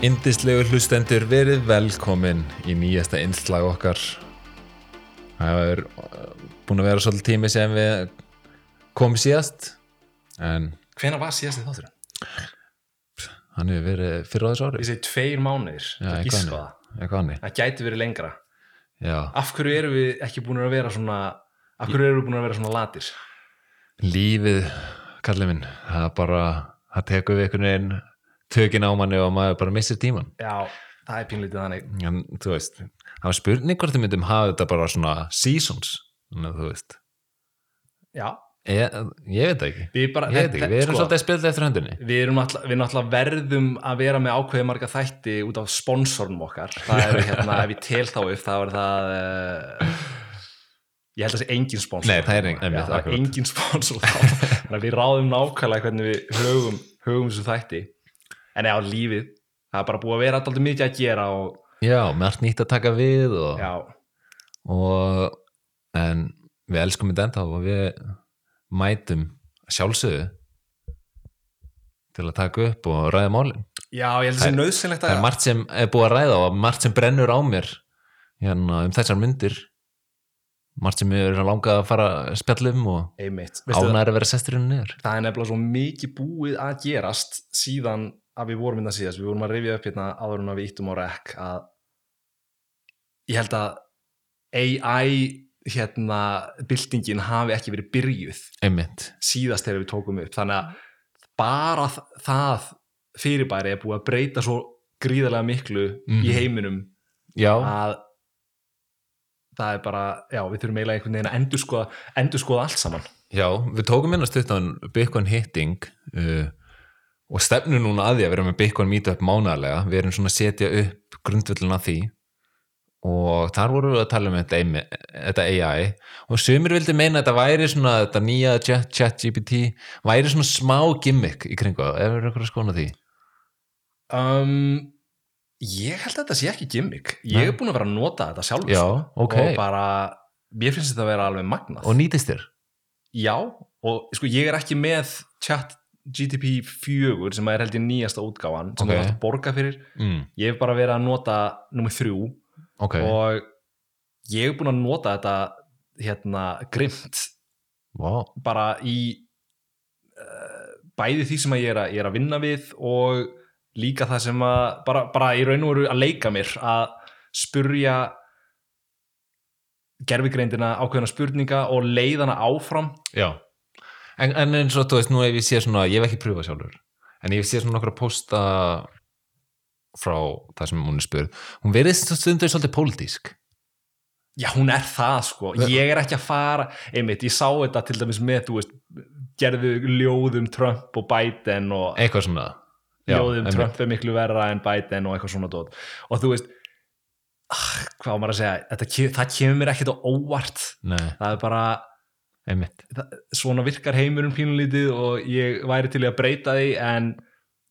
Indislegu hlustendur verið velkomin í nýjasta innslag okkar Það er uh, búin að vera svolítið tími sem við komum síðast en Hvena var síðasti þátturinn? hann hefur verið fyrir á þessu ári Ég segi tveir mánuðir Það gíska það. Það gæti verið lengra Já, Af hverju eru við ekki búin að vera svona Af hverju eru við búin að vera svona latir? lífið kallið minn, það bara það tekur við einhvern veginn tökin á manni og maður bara missir tíman Já, það er pínlítið þannig. En þú veist, það var spurning hvort þið myndum hafa þetta bara svona seasons. Að þú veist. Já, ég, ég veit það ekki, við bara ég veit ekki, við erum sko, svolítið spila eftir höndinni Við erum alltaf, við náttúrulega verðum að vera með ákveði marga þætti út af sponsornum okkar. Það er hérna, ef ég tel þá upp þá er það uh, Ég held að það sé engin sponsor. Nei, það er engin- Já, það er engin sponsor Þannig að við ráðum nákvæmlega hvernig við höfum, höfum þessu þætti En já, lífið. Það er bara búið að vera alltaf mikið að gera og já, með allt nýtt að taka við og, og en við elskum þetta enda og við mætum sjálfsögðu til að taka upp og ræða málin. Já ég held að það sé nöðsynlegt það að er margt sem er búið að ræða og margt sem brennur á mér hérna, um þessar myndir. Margt sem er langað að fara spjallum og það, ánæri að vera sesturinn niður. Það er nefnilega svo mikið búið að gerast síðan að við vorum innan síðast, við vorum að rifja upp hérna áður en að við íttum á rekk að ég held að AI hérna byltingin hafi ekki verið byrjuð einmitt, síðast þegar við tókum upp. Þannig að bara það fyrirbæri er búið að breyta svo gríðarlega miklu Mhm. í heiminum já, að það er bara, já, við þurfum eiginlega einhvern veginn að endurskoða, endurskoða allt saman. Já við tókum inn að stuttan Bitcoin hitting uh, og stefnum núna að því að vera með Bitcoin meetup mánaðlega, við erum svona að setja upp grundvöldin að því. Og þar vorum við að tala um þetta, AI- og sumir vildi meina að þetta væri svona þetta nýja chat, chat GPT væri svona smá gimmick í kringu ef við erum eitthvað að skona því? Um, ég held að þetta sé ekki gimmick. Ég er búin að vera að nota þetta sjálf já, sko. ok, og bara, mér finnst þetta að vera alveg magnað. Og nýtist þér? Já, og sko ég er ekki með chat GTP 4 sem er held ég nýjasta útgáfan sem Ok. okay. er að borga fyrir mm, ég hef bara verið að nota nummer þrjú ok, og ég hef búin að nota þetta hérna grimt wow. bara í uh, bæði því sem ég er að, ég er að vinna við og líka það sem að bara, bara í raun og veru að leika mér að spurja gerfigreindina ákveðna spurninga og leiðana áfram já en, en eins og þú veist, nú ef ég sé svona ég hef ekki pröfað sjálfur, en ég sé svona nokkra posta frá það sem hún er spurð. Hún verðist stundur svolítið pólitísk. Já hún er það sko. Ég er ekki að fara, einmitt ég sá þetta til dæmis með, þú veist gerðu ljóðum Trump og Biden og eitthvað svona Já, ljóðum einmitt. Trump er miklu verra en Biden og eitthvað svona dót. Og þú veist ah, hvað á maður að segja, þetta, það kemur mér ekkert á óvart. Nei, það er bara, það, svona virkar heimurinn pínulítið og ég væri til að breyta því en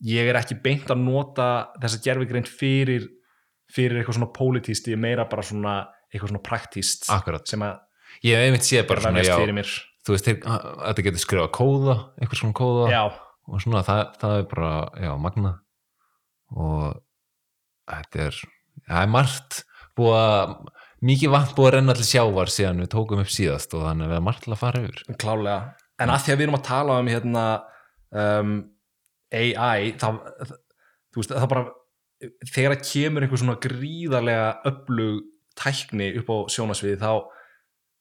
ég er ekki beint að nota þessa gerfigreind fyrir fyrir eitthvað svona pólitíst ég er meira bara svona eitthvað svona praktíst sem að ég hef einmitt séð bara svona, já, þú veist, þetta getur skrifað kóða, eitthvað svona kóða já, og svona, það, það er bara, já, magna og þetta er, það er margt búið að, mikið vatn búið að renna til sjávar síðan við tókum upp síðast og þannig að við erum margt til að fara yfir klálega en að því að við erum að tala um hérna um, AI það, þú veist, það bara þegar að kemur einhver svona gríðarlega öflug tækni upp á sjónasviði þá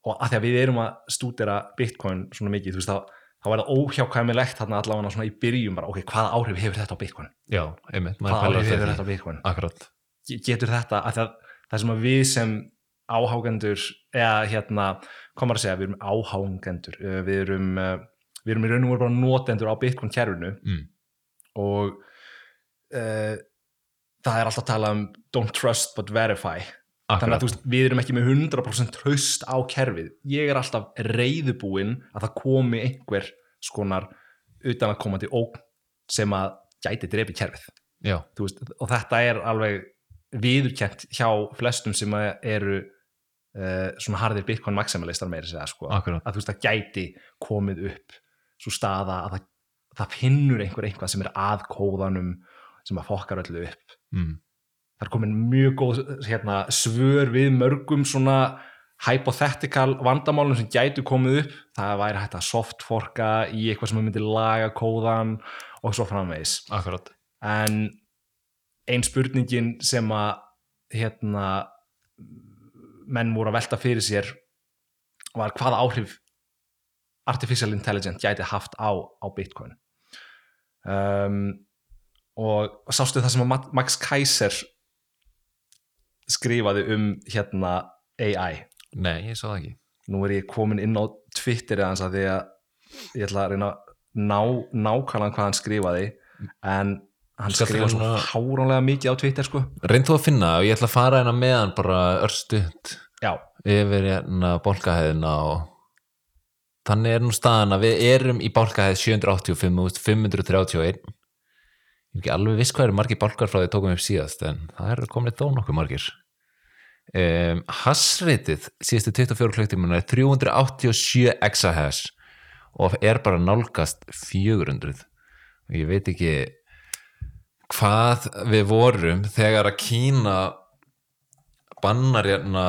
og að því að við erum að stúdera Bitcoin svona mikið, þú veist, þá, þá er það óhjákvæmilegt þarna allavega svona í byrjum bara, ok, hvaða áhrif hefur þetta á Bitcoin? Já, einmitt, maður pælir þetta á Bitcoin? Akkurat, Ge- Getur þetta, að það, það sem að við sem áhágendur, eða hérna, maður að segja, við erum áhágendur, við erum, við erum í raun og veru bara notendur á Bitcoin kerfinu mm. og uh, það er alltaf að tala um don't trust but verify. Þannig að akkurat. veist, við erum ekki með 100% tröst á kerfið. Ég er alltaf reyðubúinn að það komi einhver skonar utan að komandi ógn sem að gæti drepi kerfið. Veist, og þetta er alveg viðurkent hjá flestum sem eru uh, svona harðir Bitcoin maximalistar meiri segja sko, að þú veist, það gæti komið upp svo staða að það, það finnur einhver eitthvað sem er að kóðanum sem að fokkar öllu upp. Mm. það er komin mjög góð hérna, svör við mörgum svona hypothetical vandamálum sem gætu komið upp. Það væri hægt að softforka í eitthvað sem myndi laga kóðan og svo framvegis. Akkurat. En ein spurningin sem að hérna menn voru að velta fyrir sér var hvaða áhrif artificial intelligence gæti haft á, á Bitcoin. Um, og sástu það sem að Ma- Max Kaiser skrifaði um hérna AI nei, ég sá það ekki. Nú er ég komin inn á Twitter eða hans að því að ég ætla að reyna ná, nákvæmlega hvað hann skrifaði en hann Skal skrifaði svo háránlega mikið á Twitter sko. Reynd þú að finna og ég ætla að fara hérna með hann bara örstuð já, yfir hérna bólkahæðina og þannig er nú staðan að við erum í bálkahæð 785.531 ég er ekki alveg viss hvað eru margir bálkar frá því tókum við upp síðast en það eru komin þó nokkuð margir. Um, Hassreitið síðustu 24 klukktímuna er 387 exahash og er bara nálgast 400 og ég veit ekki hvað við vorum þegar að Kína bannar hérna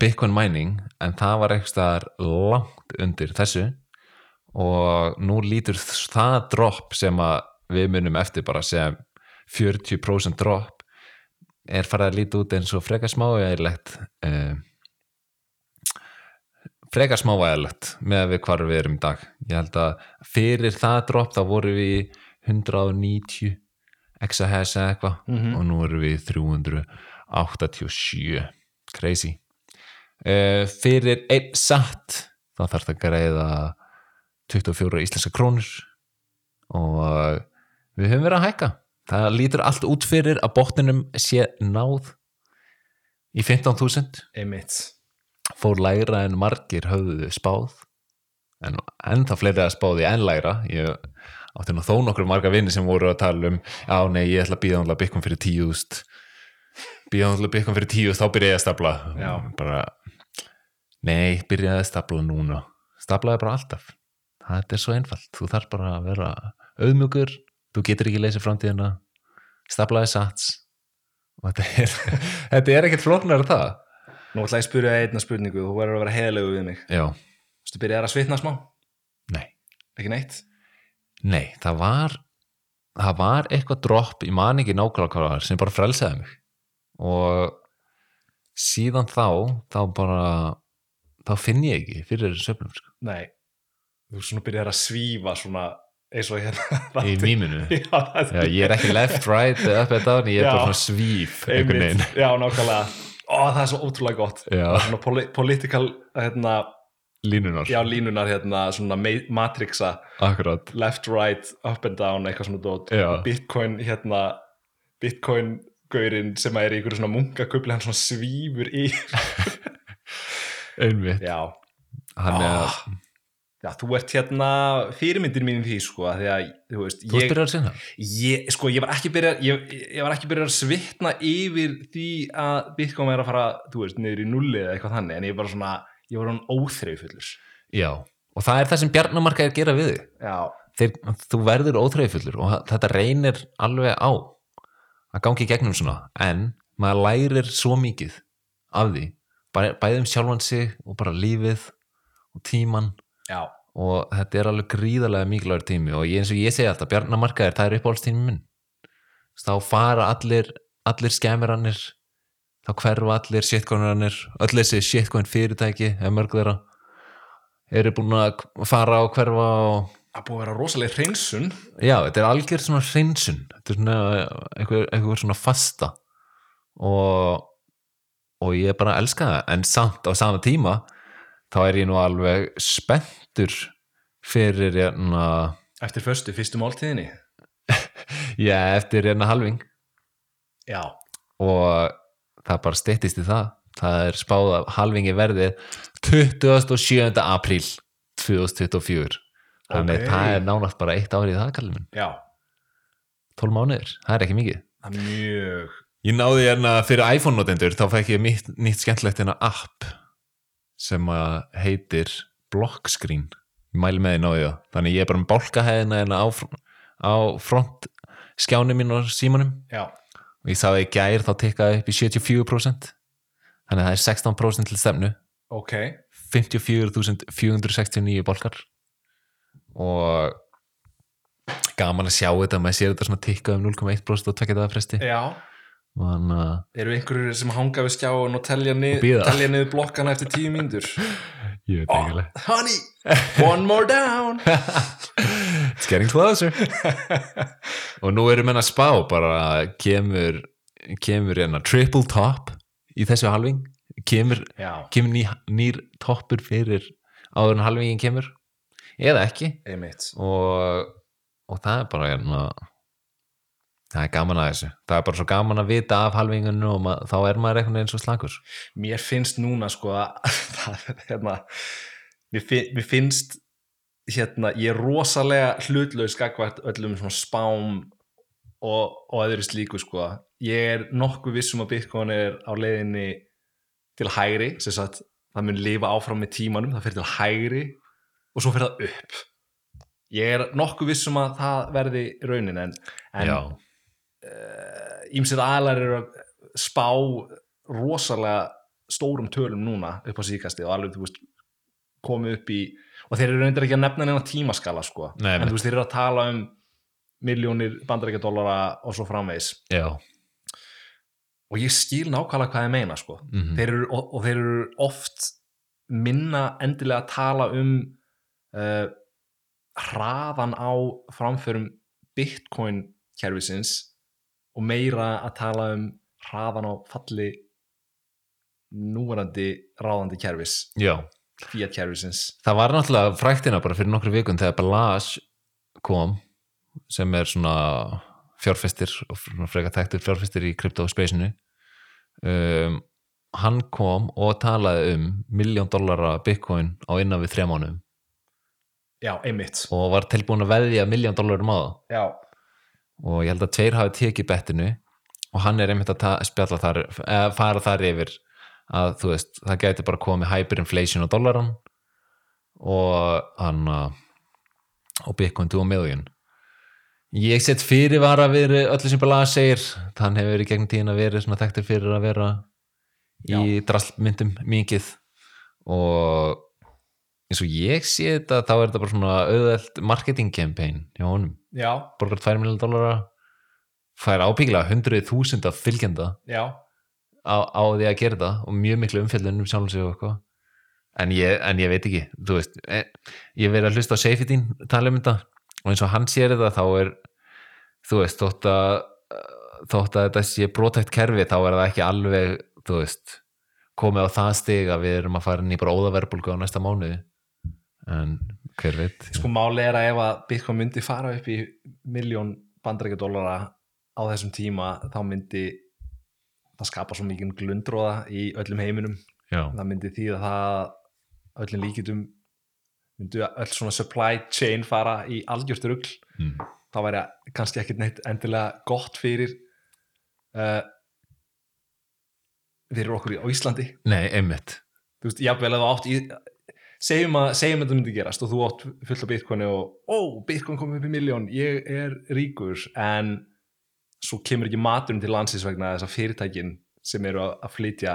Bitcoin mining en það var eitthvað langt undir þessu. Og nú lítur það drop sem við munum eftir bara sem 40% drop er farið að líta út eins og frekar smávægilegt eh, frekar smávægilegt með við hvar við erum í dag. Ég held að fyrir það drop þá voru við 190 exahash eða eitthvað. Mhm. og nú erum við í 387 crazy. Uh, fyrir einn satt þá þarf það að greiða 24 íslenska krónur. Og við höfum verið að hækka. Það lítur allt út fyrir að botninum sé náð í 15.000 einmitt. Fór lægra en margir höfðu spáð. En ennþá fleiri að spáði en lægra. Ég átti nú þó nokkur marga vinni sem voru að tala um já nei ég ætla að býða náttúrulega byggjum fyrir tíust býða náttúrulega byggjum fyrir tíust þá byrja ég að stapla Já. bara nei byrjaði að stapla núna. Staplaði bara alltaf. Þetta er svo einfalt, þú þarf bara að vera auðmjögur, þú getur ekki leysið framtíðina. Staplaði sats. Og þetta er þetta er ekkert flóknar það. Nú ætla ég að spyrja einna spurningu. Þú verður að vera heiðlegu við mig. Já, Þú byrjaði að svitna smá, nei. Ekki neitt Nei, það var það var eitthvað dropp, ég man ekki nákvæmlega sem bara frelsaði mig. Og síðan þá, þá bara þá finn ég ekki fyrir söfnum sko, nei, þú svona byrjaði að svífa svona eins og hérna í mýminu? Ég er ekki left, right, up and down ég er Já. bara svona svíf einhvern veginn. Já, nákvæmlega. Ó, það er svo ótrúlega gott. Svona poli political hérna, línunar, já, línunar hérna, svona ma- matrixa. Akkurat. Left, right, up and down eitthvað svona dót Já. bitcoin hérna bitcoin gaurinn sem er í ykkur svona munkakubli hann svona svífur í. Einmitt, já, hann er Ah, já, þú ert hérna fyrirmyndir mín í því sko að því að, þú veist, þú ég, spyrir að sinna? Ég sko, ég var ekki byrjað ég, ég var ekki byrjað að svitna yfir því að bitcoin er að fara þú veist, niður í nulli eða eitthvað þannig en ég var svona, ég var hann óþreifullur já, og það er það sem bjarnamarka er að gera við þig. Þú verður óþreifullur og þetta reynir alveg á að gangi gegnum svona en maður lærir svo mikið af því, bæ- bæði um sjálfan sig og bara lífið og tíman já, og þetta er alveg gríðarlega mikilvægur tími og eins og ég segi alltaf, bjarnamarkaðir það er uppáhaldstími minn. Þá fara allir, allir skemmirannir þá hverfa allir shitcoinarannir öll þessi shitcoin fyrirtæki eða mörg þeirra eru búin að fara og hverfa og það búið að vera rosalega hreinsun. Já, þetta er algjör svona hreinsun. Þetta er svona eitthvað, eitthvað svona fasta. Og, og ég bara elska það. En samt á sama tíma þá er ég nú alveg spenntur fyrir hérna eftir föstu, fyrstu máltíðinni? Já, eftir hérna halving. Já, og það bara styttist í það. Það er spáð að halvingi verði 27. apríl 2024 þannig Ok. það er nánast bara eitt árið það minn, já, 12 mánuðir, það er ekki mikið. Það er mjög Ég náði hérna fyrir iPhone-notendur þá fekk ég nýtt, nýtt skemmtlegt hérna app sem að heitir Blockscreen. Ég mæli með því náði það. Þannig ég er bara með bálkahæðina hérna á, á front skjánum mín og símanum. Já, og ég sá það í gær þá tikkaði upp í 74% þannig að það er 16% til stefnu. Ok. 54.469 bolkar og gaman að sjá þetta maður sér þetta svona tikka um 0,1% og tvekja það fresti. Já, þannig að eru einhverjur sem hanga við skjáun og telja, nið, telja niður blokkana eftir tíu mínútur? Oh, honey, one more down. It's getting closer. Og nú erum enn að spá bara kemur kemur enn að triple top í þessu halving. Kemur, kemur ný, nýr toppur fyrir áður en halvingin kemur. Eða ekki. Og, og það er bara hérna, það er gaman að þessu. Það er bara svo gaman að vita af halvingunum og ma- þá er maður eitthvað eins og slagur mér finnst núna sko að það er hérna mér, fin, mér finnst hérna, ég er rosalega hlutlaus gagvært öllum svona spám og, og öðru slíku sko. Ég er nokkuð vissum að Bitcoin er á leiðinni til hægri sem sagt það mun lifa áfram með tímanum það fyrir til hægri og svo fyrir það upp. Ég er nokkuð vissum að það verði raunin en, en ímsið aðlar eru að spá rosalega stórum tölum núna upp á síkasti og alveg veist komið upp í og þeir eru reyndir ekki að nefna neina tímaskala sko. Nei, en veist þeir eru að tala um miljónir bandarækjadólara og svo framvegis. Já. Og ég skil nákvæmlega hvað ég meina sko. Mm þeir eru, og, og þeir eru oft minna endilega að tala um uh, hraðan á framförum bitcoin kerfisins og meira að tala um hraðan á falli núverandi ráðandi kerfis. Já, fiat kerfisins. Það var náttúrulega fræktina bara fyrir nokkru vikun þegar Balazs kom sem er svona fjárfestir og frekar þekktur fjárfestir í kryptospacinu um, hann kom og talaði um miljón dollara bitcoin á innan við þrjá mánum já, einmitt. Og var tilbúin að veðja miljón dollarum á það. Já, og ég held að tveir hafi tekið bettinu og hann er einmitt að spjalla þar eða fara þar yfir að þú veist, það gæti bara komið hyperinflation á dollaran og hann að- og Bitcoin to a million. Ég set fyrirvara við öllu sem bara segir. Hann hefur verið gegnum tíðin að verið svona þekktur fyrir að vera í drastlmyndum mikið. Og eins og ég sé þetta þá er þetta bara svona auðveld marketing campaign hjá honum. Já, borgar 2 miljonar dollara fær ábyggilega 100.000 af fylgjenda já. á, á því að gera það og mjög miklu umfjöldun um sjálfum sig og eitthvað. En en ég veit ekki, þú veist e, ég verið að hlusta á Seyfitín tala um þetta og eins og hann sér þetta þá er þú veist, þótt að þótt að þetta sé brotækt kerfi þá er það ekki alveg, þú veist komið á það stig að við erum að fara inn í bara óðaverbulgu á næsta mánuði en hver veit sko máli er að ef að Bitcoin myndi fara upp í miljón bandarækjadólara á þessum tíma þá myndi það skapa svo mikið glundróða í öllum heiminum. Já, það myndi því að það öllum líkitum myndu öll svona supply chain fara í algjört rugl. Mm. þá væri kannski ekkit neitt endilega gott fyrir uh, fyrir okkur á Íslandi. Nei, einmitt. Þú veist, jafnvel að þú átt í segjum að, þetta myndi gerast og þú átt fullt af bitcoini og ó, bitcoin komið upp í miljón, ég er ríkur en svo kemur ekki maturinn til landsins vegna þess að fyrirtækin sem eru að, að flytja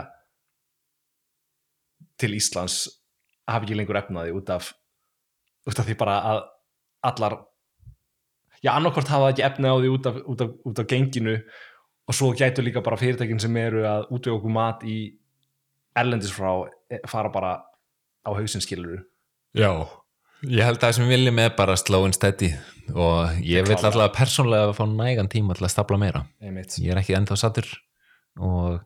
til Íslands hafa ekki lengur efnaði út af út af því bara að allar já, annarkvort hafa ekki efnaði á út af, út af, út af genginu og svo gætu líka bara fyrirtækin sem eru að okkur mat í erlendis frá e, fara bara á hausinn skiluru Já, ég held að það sem viljum er bara slow and steady og ég vil alltaf persónlega fá nægan tíma til að stapla meira. einmitt. Ég er ekki ennþá sattur og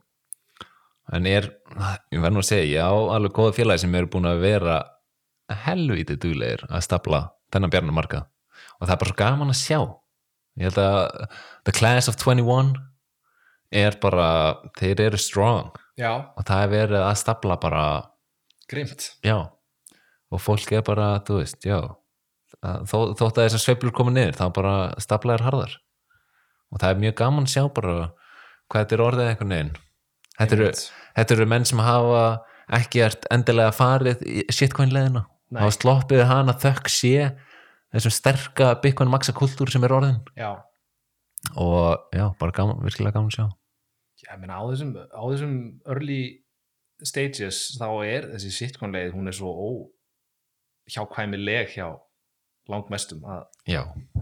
en er, ég verð nú að segja, ég á alveg góða félagi sem eru búin að vera helvítið duglegir að stapla þennan bjarnamarka og það er bara svo gaman að sjá. Ég held að the class of 21 er bara, þeir eru strong. Já, og það er verið að stapla bara grimt já. Og fólk er bara, þú veist, já þó, þótt að þessar sveiflur koma niður þá bara stapla er harðar. Og það er mjög gaman að sjá bara hvað þetta er orðið einhvern veginn. Þetta eru, þetta eru menn sem hafa ekki endilega farið shitcoin leðina, Nei. hafa sloppið hana þökk sé þessum sterka bitcoin maxa kultúr sem er orðin já, og já, bara gaman, virkilega gaman að sjá. Já, ég meina á þessum, á þessum early stages þá er þessi sitcom-leið, hún er svo óhjákvæmileg hjá langmestum að,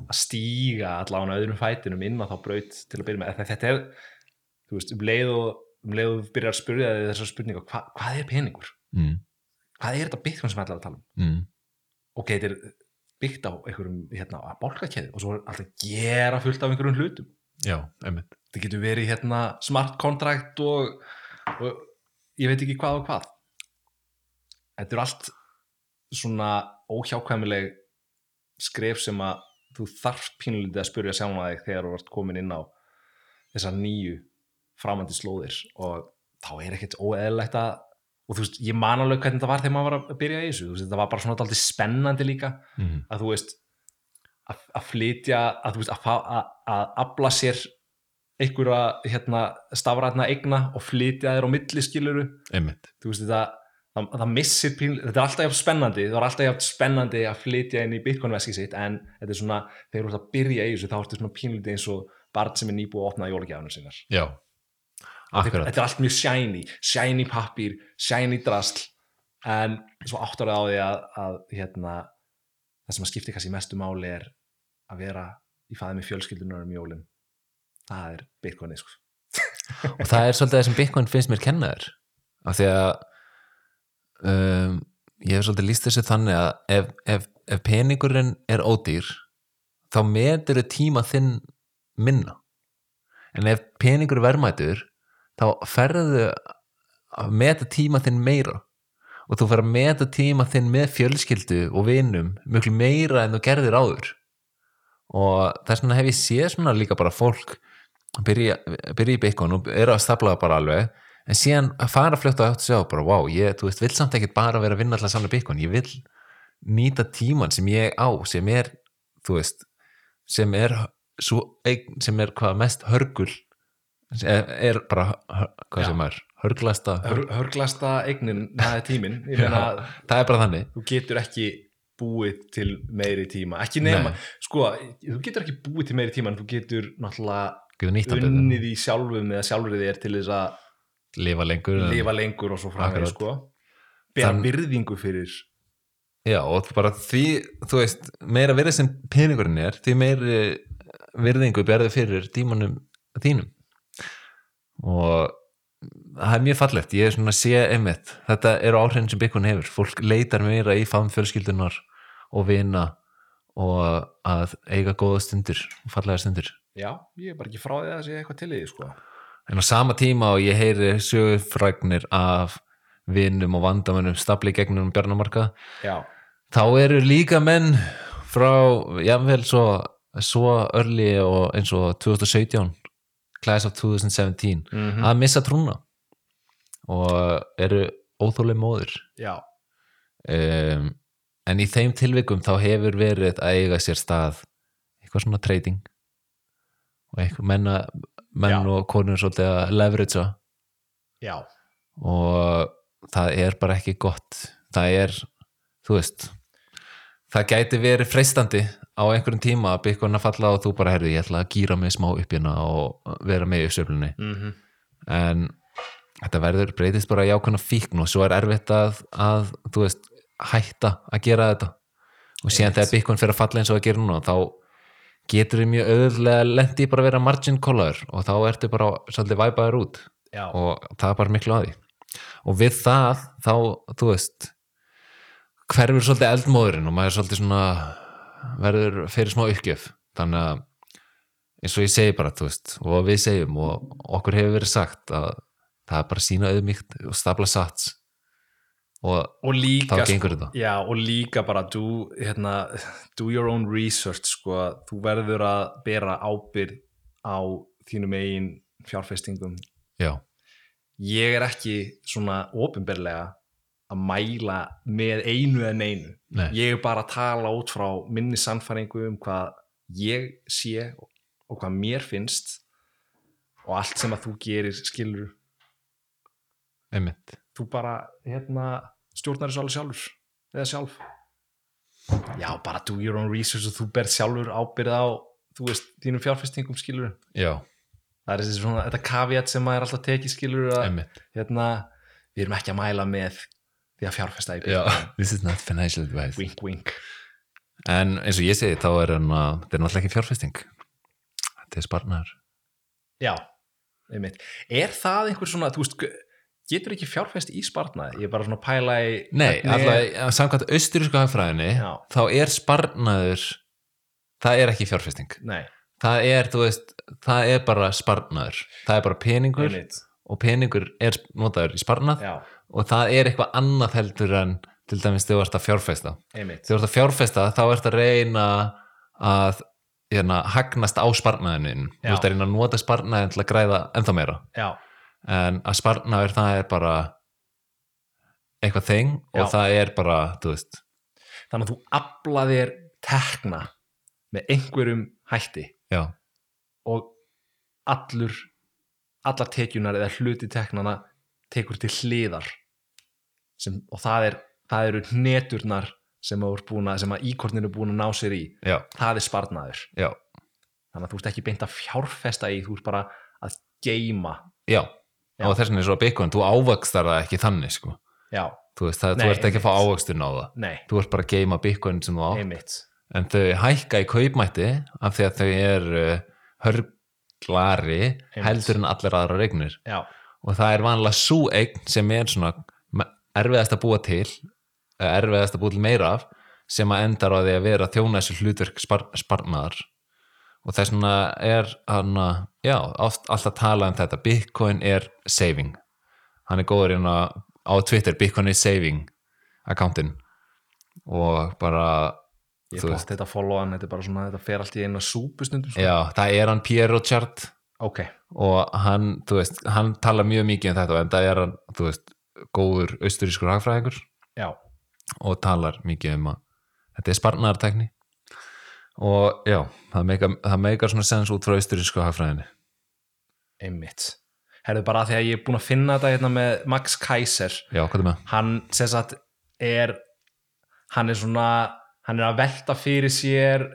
að stíga allavega á öðrum fætinum inn á þá braut til að byrja með. Þetta, er, þú veist, um leið og um leið og byrjar að spyrja þig þessar spurningar, hva, hvað er peningur? mm, Hvað er þetta bitcoin sem ætlaði að tala um? mm, Ok, þetta er byggt á einhverjum hérna, bálkakeði og svo er alltaf að gera fullt af einhverjum hlutum. já, einmitt þetta getur verið hérna smart contract og, og ég veit ekki hvað og hvað. Þetta er allt svona óhjákvæmileg skref sem að þú þarft pínulítið að spyrja sjálfa þig þegar þú ert komin inn á þessar nýju framandi slóðir og þá er ekkert óeðlegt að og þú veist, ég man alveg hvernig þetta var þegar maður var að byrja í þessu, þú veist, þetta var bara svona alltaf spennandi líka mm, að þú veist að, að flytja, að þú veist að, að, að afla sér einhverja hérna, stafrætna eigna og flytja þér á milli skiluru veist þetta það, það missir pín, þetta er alltaf jafn spennandi það er alltaf jafn spennandi að flytja inn í bitcoin-veski sitt en þetta er svona, þegar þú ert að byrja í þessu þá ertu svona pínlítið eins og barn sem er nýbúið að opna jólagjafinu sinnar já akkurat, þetta er allt mjög shiny, shiny pappír shiny drasl en svo áttar það á því að, að hérna, það sem að skipti kannski mestu máli er að vera í fæði með fjölskyldunar um jólin það er bitcoinið sko. og það er svolítið það sem Bitcoin finnst mér kennaður. Af því að um, ég hef svolítið líst þessu þannig að ef, ef, ef peningurinn er ódýr þá metur tíma þinn minna. En ef peningur er verðmætur þá ferðu að meta tíma þinn meira. Og þú fer að meta tíma þinn með fjölskyldu og vinum mjög meira en þú gerðir áður. Og þess vegna hef ég séð svona líka bara fólk byrja, byrja í Bitcoin og eru að stafla það bara alveg en síðan að fara að átt að sjá bara wow, ég, þú veist, vill samt ekkert bara vera að vinna alltaf samlega Bitcoin, ég vil nýta tíman sem ég á, sem er þú veist, sem er svo, sem er hvað mest hörgul er, er bara, hvað sem er hörglasta, Hör, hörglasta eignin, það er tíminn. Ég meina, það er bara þannig. þú getur ekki búið til meiri tíma. Ekki nema, Nei. sko, þú getur ekki búið til meiri tíma en þú getur náttúrulega unnið í sjálfum eða sjálfrið þér til þess að lifa lengur en- lifa lengur og svo Akkurat. sko. Bera virðingu fyrir Já, og bara því, þú veist, meira virðið sem peningurinn er, því meiri virðingu berði fyrir tímanum þínum. Og það er mjög fallegt, ég er svona að sé einmitt, þetta eru áhrifin sem Bitcoin hefur, fólk leitar meira í faðum fjölskyldunar og vina og að eiga góða stundir, fallega stundir já, ég er bara ekki frá því að það sé eitthvað til því sko. En á sama tíma og ég heyri sögufrægnir af vinum og vandamönnum stafli gegnum bjarnamarka já, þá eru líka menn frá, jável svo svo örli og eins og 2017 class of 2017 mm að missa trúna og eru óþólega móður um, en í þeim tilvikum þá hefur verið að eiga sér stað eitthvað svona trading og eitthvað menna menn Já. og konur svolítið að leveragea já. Og það er bara ekki gott. Það er, þú veist það gæti verið freistandi á einhverjum tíma að byggjum að falla og þú bara herðu, ég ætla að gýra mig smá upp hérna og vera með í uppsöflunni mm en þetta verður breytist bara í ákveðna fíkn og svo er erfitt að, að þú veist, hætta að gera þetta. Og síðan Einmitt. þegar byggjum fyrir að falla eins og að gera núna þá getur þið mjög auðvöldlega lendi bara að vera margin caller og þá ertu bara svolítið væpaður út. Já, og það er bara miklu að því. Og við það þá, þú veist hverfur svolítið eldmóðurinn og maður er svolítið svona verður fyrir smá uppgjöf. Þannig að eins og ég segi bara, þú veist og við segjum og okkur hefur verið sagt að það er bara sína auðmíkt og stapla sats og og líka þetta. já, og líka bara do, hérna, do your own research sko, þú verður að bera ábyrð á þínum eigin fjárfestingum. Já, ég er ekki svona ofinberlega að mæla með einu en einu nei, ég er bara að tala út frá minni sannfæringu um hvað ég sé og hvað mér finnst og allt sem að þú gerir skilur einmitt þú bara hérna, stjórnar þessu alveg sjálfur eða sjálf? Já, bara do your own research og þú ber sjálfur ábyrð á þú veist, þínum fjárfestingum skilur já, það er þessi svona, þetta kaviat sem maður er alltaf tekið skilur að, hérna, við erum ekki að mæla með því að fjárfesta this is not financial advice. Wink wink. En eins og ég segi, þá er hann að þetta er náttúrulega ekki fjárfesting. Þetta er sparnar já, einmitt. Er það einhver svona, þú veist getur ekki fjárfest í sparnaði? Ég er bara svona að pæla í Nei, alltaf samkvæmt austurísku hagfræðinni Já. þá er sparnaður það er ekki fjárfesting. Nei, það er, þú veist, það er bara sparnaður, það er bara peningur einmitt. og peningur er notaður í sparnað já, og það er eitthvað annað heldur en til dæmis þú ert að fjárfesta. Einmitt. Þú ert að fjárfesta þá ert að reyna að hérna, hagnast á sparnaðinin þú ert að reyna að nota sparnaðin til að græða ennþá meira. Já, en að sparnaður það er bara eitthvað þing og Já. það er bara, þú veist. Þannig að þú aflaðir tekna með einhverjum hætti. Já, og allur allar tekjunar eða hluti teknana tekur til hliðar sem, og það, er, það eru neturnar sem, að sem að íkornin er búin að ná sér í. Já, það er sparnaður. Þannig að þú ert ekki beint að fjárfesta í þú ert bara að geima já. Já. og þess vegna er svo Bitcoin, þú ávakstar það ekki þannig sko, já, þú veist, það, Nei, þú ert ekki að fá ávakstun á það. Nei, þú ert bara að geima Bitcoin sem þú á einmitt. En þau hækka í kaupmætti af því að þau eru hörglari Einmitt. heldur en allir aðra regnir já, og það er vanlega svo eign sem er svona erfiðast að búa til erfiðast að búa til meira af sem að endar á því að vera þessu hlutverk spar, sparnaðar og þess vegna er hann að já, oft alltaf tala um þetta. Bitcoin er saving. Hann er góður hérna á Twitter Bitcoin is saving accountin og bara ég bótt þetta að followa hann þetta er bara svona, þetta fer allt í eina súpustundum sko. já, það er hann Piero Chart ok, og hann, þú veist, hann tala mjög mikið um þetta en það er hann, þú veist góður austurískur hagfræðingur. Já, og talar mikið um að þetta er sparnartekni og já, það meikar, það meikar svona sens út frá austurísku hagfræðinni. Einmitt. Herðu bara því að ég er búin að finna þetta hérna með Max Kaiser. Já, er hann sem sagt er hann er svona hann er að velta fyrir sér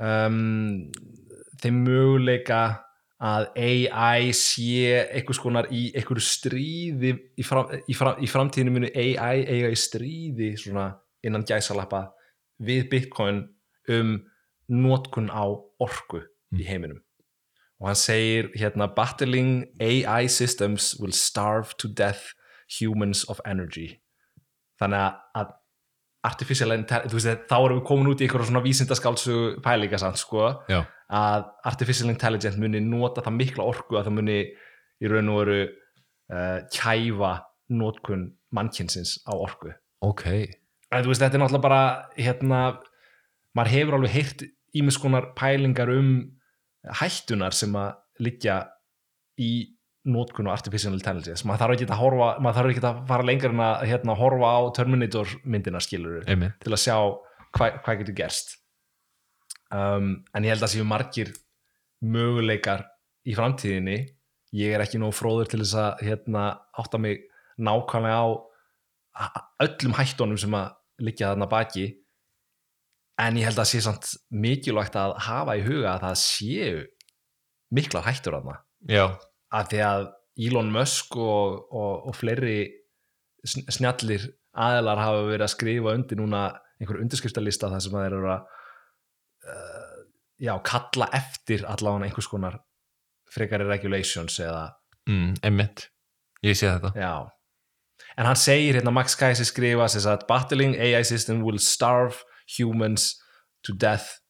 um, þeim möguleika að AI sé einhvers konar í einhverju stríði í, fram, í, fram, í framtíðinu munu AI eiga í stríði svona innan gæsalappa við Bitcoin um notkun á orku í heiminum. Og hann segir hérna battling AI systems will starve to death humans of energy. Þannig að- artificial intelligence, þá erum við komin út í einhverja svona vísindaskálsu pælinga sko, Já, að artificial intelligence muni nota það mikla orku að það muni í raun og veru uh, kæfa notkun mannkynsins á orku. Ok. En þú veist, þetta er náttúrulega bara hérna, maður hefur alveg heyrt ímis konar pælingar um hættunar sem að liggja í notkun og artificial intelligence. Maður þarf ekki að horfa, maður þarf ekki að fara lengur en að hérna, horfa á Terminator myndina skilur til að sjá hvað hva getur gerst. Um, en ég held að séu margir möguleikar í framtíðinni. Ég er ekki nóg fróður til þess að hérna, átta mig nákvæmlega á öllum hættunum sem að liggja þarna baki en ég held að sé samt mikilvægt að hafa í huga að það séu miklar hættur þarna. Já, að því að Elon Musk og, og, og fleiri sn- snjallir aðilar hafa verið að skrifa undir núna einhver undirskriftalista þar sem að þeir eru að uh, já, kalla eftir allavega einhvers konar frekari regulations eða mm, einmitt. Ég sé þetta. Já. En hann segir hérna Max Kaiser skrifa sem sagt battling AI system will starve humans to death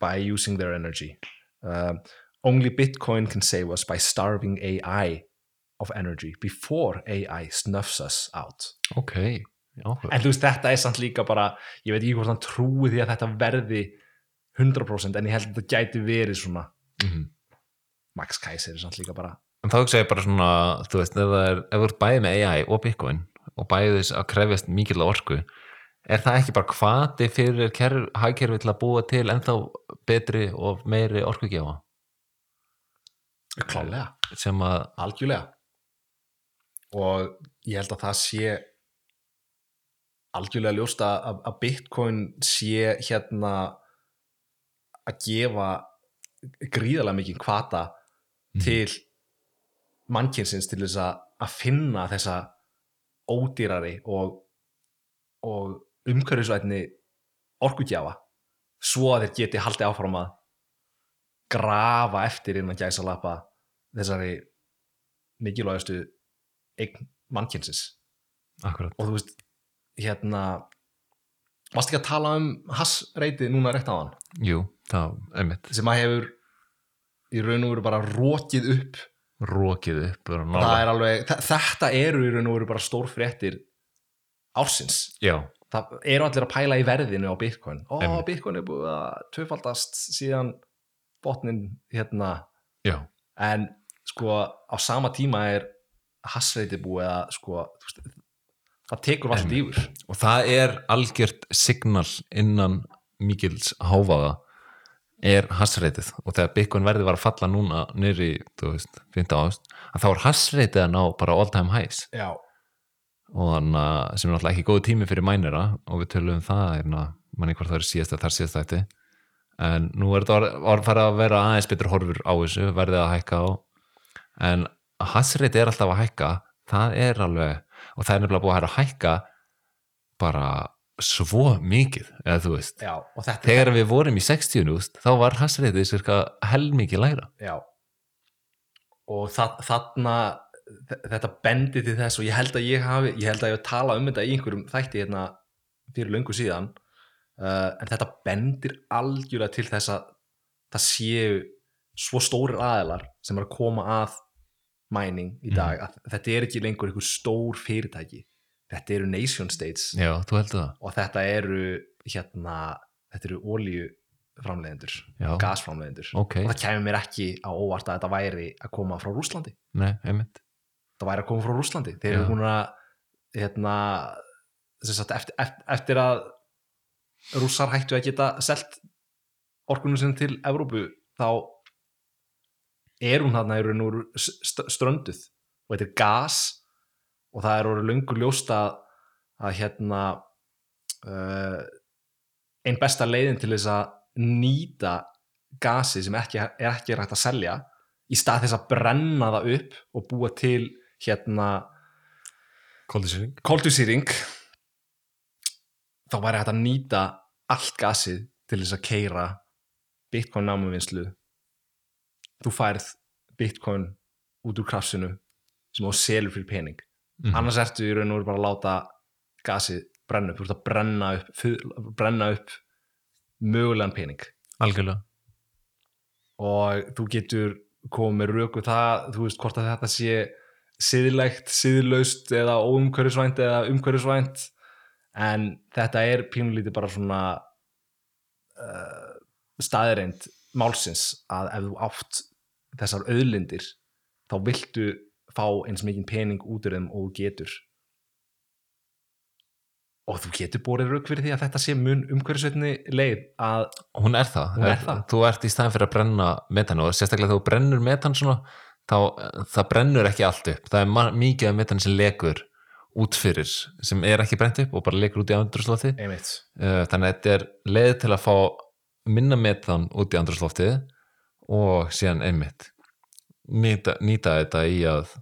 by using their energy. Um, only Bitcoin can save us by starving AI of energy before AI snuffs us out. Ok, já, en þú veist þetta er samt líka bara ég veit ekki hvort hann trúi því að þetta verði 100% en ég held að þetta gæti verið svona. Mm Max Kaiser er samt líka bara en þá hugsa ég bara svona, þú veist, ef það er ef þú ert bæðið með AI og Bitcoin og bæðið þess að krefjast mikil orku er það ekki bara hvati fyrir kerf, hagkerfi til að búa til ennþá betri og meiri orkugjafa? Klálega sem að, algjörlega. Og ég held að það sé algjörlega ljóst að, að- Bitcoin sé hérna að gefa gríðarlega mikið kvata til mannkynsins til þess að, að finna þessa ódýrari og, og umhverfisvætni orkugjafa svo að þeir geti haldið áfram að grafa eftir innan gæsa lappa þessari mikilvægastu eign mannkynsins. Akkurat. Og þú veist hérna varst ekki að tala um hassreiti núna rétt á hann jú, það, einmitt, sem að hefur í raun og veru bara rókið upp. Rókið upp er alveg, þe- þetta eru í raun og veru bara stór fréttir ársins. Já, það eru allir að pæla í verðinu á Bitcoin. Ó, Einmitt. Bitcoin er búið að tvöfaldast síðan botnin hérna. Já, en sko á sama tíma er hassreiti búið að sko, veist, það tekur allt Einmitt. yfir. Og það er algjört signal innan mikils háfaða er hassreitið og þegar Bitcoin verði var að falla núna nýri, þú veist, 15 ást að þá er hassreitið að ná bara all time highs. Já, og þannig að sem er náttúrulega ekki góð tími fyrir mænira og við tölum um það hérna, manni hvort það er síðast þar síðast þætti. En nú er þetta orð farið að vera aðeins betur horfur á þessu verðið að hækka á. En hassreitið er alltaf að hækka það er alveg, og það er nefnilega búið að að hækka bara svo mikið, eða þú veist. Já, þegar við vorum í 60 núst þá var hassreitið cirka helmikið lægra. Já. Og það, þarna þetta bendi til þess og ég held að ég hafi ég held að ég hafi talað um þetta í einhverjum þætti hérna fyrir löngu síðan uh, en þetta bendir algjörlega til þess að það séu svo stórir aðilar sem er að koma að mining í dag að þetta er ekki lengur einhver stór fyrirtæki. Þetta eru nation states. Já, og þetta eru hérna, þetta eru olíu framleiðendur, já, gasframleiðendur. Ok, og það kemur mér ekki á óvart að þetta væri að koma frá Rúslandi nei, einmitt það væri að koma frá Rúslandi þeir eru búin að hérna, sagt, eftir, eftir, að rússar hættu að geta selt orkunum sinni til Evrópu þá er hún þarna í raun og strönduð og þetta er gas og það er orðið löngu ljóst að, að hérna uh, einn besta leiðin til þess að nýta gasi sem ekki, er ekki rægt að selja í stað þess að brenna það upp og búa til hérna koldusýring þá væri hægt að nýta allt gasið til þess að keira bitcoin námuvinnslu. Þú færð bitcoin út úr krafsinu sem á selur fyrir pening. Mhm. annars ertu í raun og veru bara að láta gasið brenna upp, þú ert að brenna upp brenna upp mögulegan pening. Algjörlega. Og þú getur komið með röku það, þú veist hvort að þetta sé siðlegt, siðlaust eða óumhverfisvænt eða umhverfisvænt. En þetta er pínulítið bara svona uh, staðreind málsins að ef þú átt þessar auðlindir þá viltu fá eins mikið pening út úr þeim og þú getur. Og þú getur borið rauk fyrir því að þetta sé mun umhverfisveitni leið að hún er það, Hún er það. þú ert í staðin fyrir að brenna metan og sérstaklega þú brennur metan svona, þá það brennur ekki allt upp, það er mikið af metan sem lekur út fyrir sem er ekki brent upp og bara lekur út í andrúslótti einmitt. Þannig að þetta er leið til að fá minna metan út í andrúslótti og síðan einmitt nýta, nýta þetta í að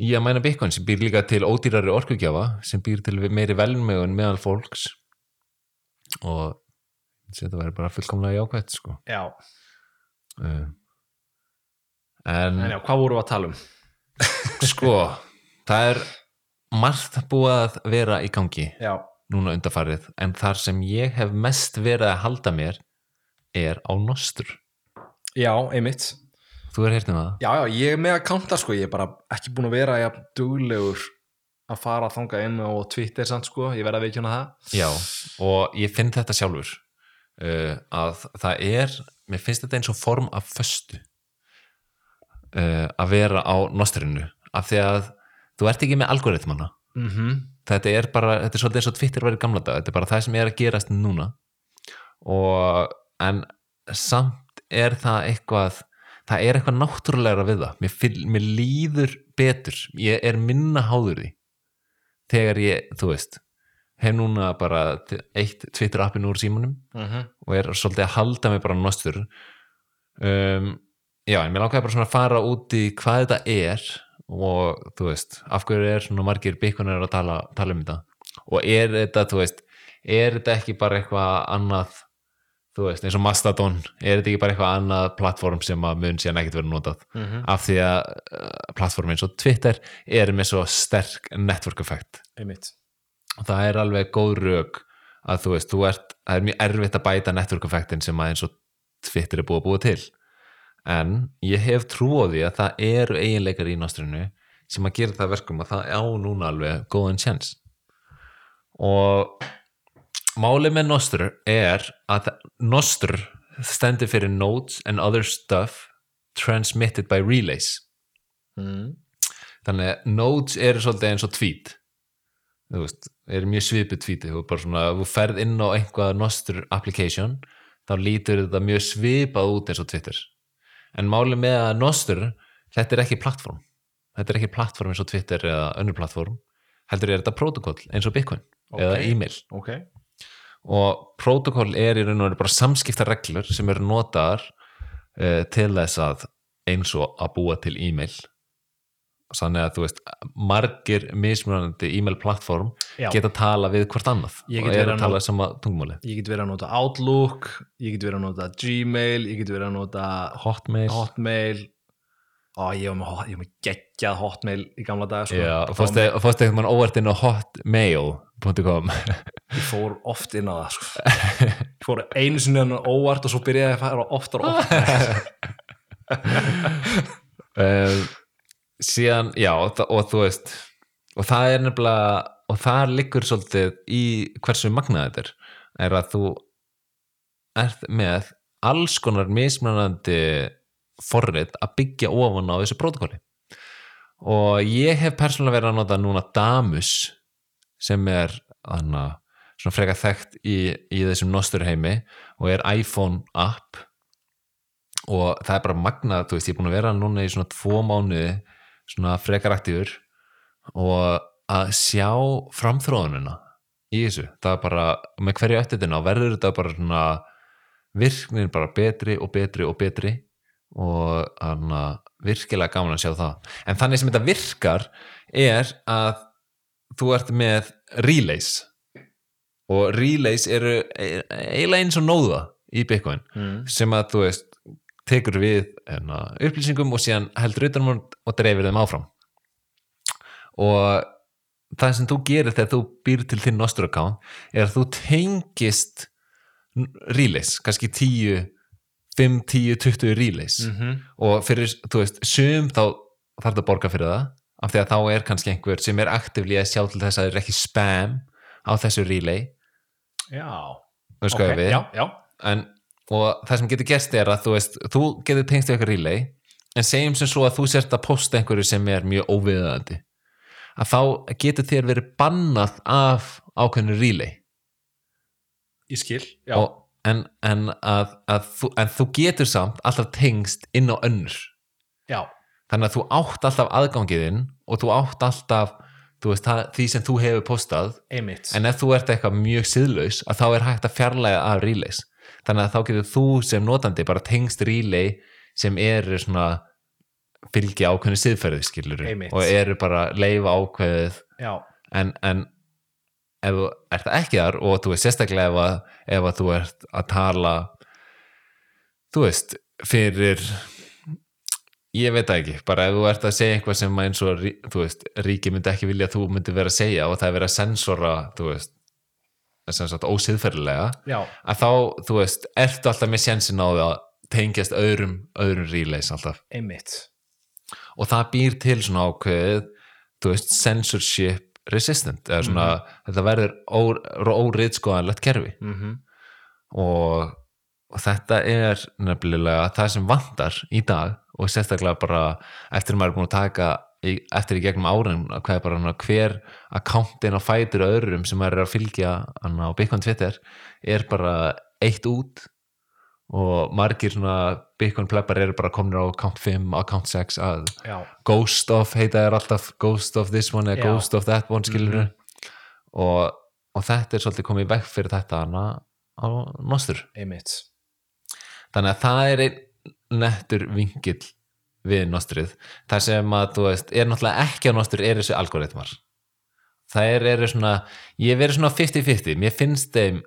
í að mæna Bitcoin sem býr líka til ódýrari orkugjafa sem býr til meiri velmegun meðal fólks. Og þetta verður bara fullkomlega jákvæmt sko. Já, uh, en, en já, hvað vorum við að tala um? sko það er margt búið að vera í gangi Já, núna undarfarið en þar sem ég hef mest verið að halda mér er á nostur já, einmitt. Þú er heyrtið með það? Já, já, ég er með að kánta sko, ég er bara ekki búin að vera jafn duglegur að fara að þanga inn á Twitter samt sko, ég verð að veikjuna það. Já, og ég finn þetta sjálfur uh, að það er mér finnst þetta eins og form af föstu uh, að vera á nostrinu af því að þú ert ekki með algoritmana mm -hmm. þetta er bara, þetta er svolítið eins og Twitter verið gamla dag, þetta er bara það sem er að gerast núna. Og en samt er það eitthvað það er eitthvað náttúrulegra við það. Mér, fyl, mér líður betur. Ég er minna háður því. Þegar ég, þú veist hef núna bara eitt Twitter appin úr símanum Mhm. og er svolítið að halda mig bara nostur um, já, en mér langaði bara svona að fara út í hvað þetta er og þú veist, af hverju er svona margir byggunar að tala, tala um þetta? Og er þetta, þú veist er þetta ekki bara eitthvað annað þú veist, eins og Mastodon er þetta ekki bara eitthvað annað plattform sem að mun síðan ekkert verið notað? Mhm. af því að uh, plattform eins og Twitter er með svo sterk network effect. Einmitt. Og það er alveg góð rauk að þú veist, þú ert, það er mjög erfitt að bæta network effektin sem að eins og Twitter er búið að búið til en ég hef trú á því að það eru eiginleikar í nástrinu sem að gera það verkum að það á núna alveg góðan chance og málið með Nostr er að Nostr stendur fyrir Notes and Other Stuff Transmitted by Relays. Mm. þannig að Notes eru svolítið eins og tweet. Þú veist, eru mjög svipið tweetið þú bara svona, þú ferð inn á einhvað Nostr application, þá lítur þetta mjög svipað út eins og Twitter en málið með að Nostr þetta er ekki plattform. Þetta er ekki plattform eins og Twitter eða önnur plattform. Heldur er þetta protokoll eins og Bitcoin eða Ok. e-mail. Ok, og protokoll er í raun og veru bara samskiptareglur sem eru notaðar uh, til þess að eins og að búa til e-mail þannig að þú veist margir mismunandi e-mail plattform geta tala við hvort annað og eru að að tala sama tungumáli ég get verið að nota Outlook ég get verið að nota Gmail ég get verið að nota Hotmail. Hotmail. Ó, ég var með, með geggjað Hotmail í gamla dag sko. Já, fórstu eitthvað mann óvart inn á hotmail.com ég fór oft inn á það sko. ég fór einu sinni hann óvart og svo byrjaði ég að fara oftar og oftar. Um, síðan, já og, þú veist og það er nefnilega og það liggur svolítið í hversu magnað þetta er er að þú ert með alls konar mismunandi forrit að byggja ofan á þessu protokóli og ég hef persónulega verið að nota núna Damus sem er hana, svona freka þekkt í, í þessum nostur heimi og er iPhone app. Og það er bara magnað, þú veist, ég er búin að vera núna í svona tvo mánuði svona frekar aktífur og að sjá framþróðunina í þessu, það er bara með hverju öttitina verður þetta bara svona virknin bara betri og betri og betri og hana, virkilega gaman að sjá það en þannig sem þetta virkar er að þú ert með relays og relays eru e- eiginlega eins og nóða í Bitcoin mm. sem að þú veist tekur við enna, upplýsingum og síðan heldur utanum og dreifir þeim áfram. Og það sem þú gerir þegar þú býr til þinn nostur account er að þú tengist relays, kannski 10 5, 10, 20 relays. Mm og fyrir, þú veist, sum þá þarf það að borga fyrir það af því að þá er kannski einhver sem er aktivlí að sjá til þess að það er ekki spam á þessu relay. Já, ok, já, já. En, og það sem getur gerst er að þú veist, þú getur tengst við eitthvað relay en segjum sem svo að þú sért að posta einhverju sem er mjög óviðandi að þá getur þér verið bannað af ákveðinu relay. Ég skil, já, og, en, en, að, að þú, en þú getur samt alltaf tengst inn á önnur. Já, þannig að þú átt alltaf aðgangiðinn og þú átt alltaf þú veist, það, því sem þú hefur postað. Einmitt. En ef þú ert eitthvað mjög siðlaus að þá er hægt að fjarlæga af relays þannig að þá getur þú sem notandi bara tengst relay sem eru svona fylgja ákveðinu siðferði skilur og eru bara leifa ákveðið. Já, en, en ef þú ert ekki þar og þú veist sérstaklega ef ef að þú ert að tala þú veist fyrir ég veit ekki, bara ef þú ert að segja eitthvað sem eins og þú veist, ríki myndi ekki vilja að þú myndi vera að segja og það er verið að sensora þú veist sem sagt ósiðferðilega að þá, þú veist, ertu alltaf með sjensin á því að tengjast öðrum öðrum relays alltaf. Einmitt. Og það býr til svona ákveðið þú veist, censorship resistant eða svona, þetta verður óriðskoðanlegt kerfi. Mm og, og þetta er nefnilega það sem vantar í dag og sérstaklega bara eftir að maður er búin að taka eftir í gegnum árin að hvað er bara hana, hver akkántin á fætur öðrum sem er að fylgja hana, á Bitcoin Twitter er bara eitt út og margir svona Bitcoin pleppar eru bara komin á account 5, account 6 að já, ghost of heita er alltaf ghost of this one eða ghost of that one skilur og og þetta er svolítið komið vekk fyrir þetta hana á nostur einmitt. Þannig að það er einn nettur vingill við nostrið það sem að þú veist, er náttúrulega ekki á nostur er þessi algoritmar. Það er, er svona, ég verið svona 50-50, mér finnst þeim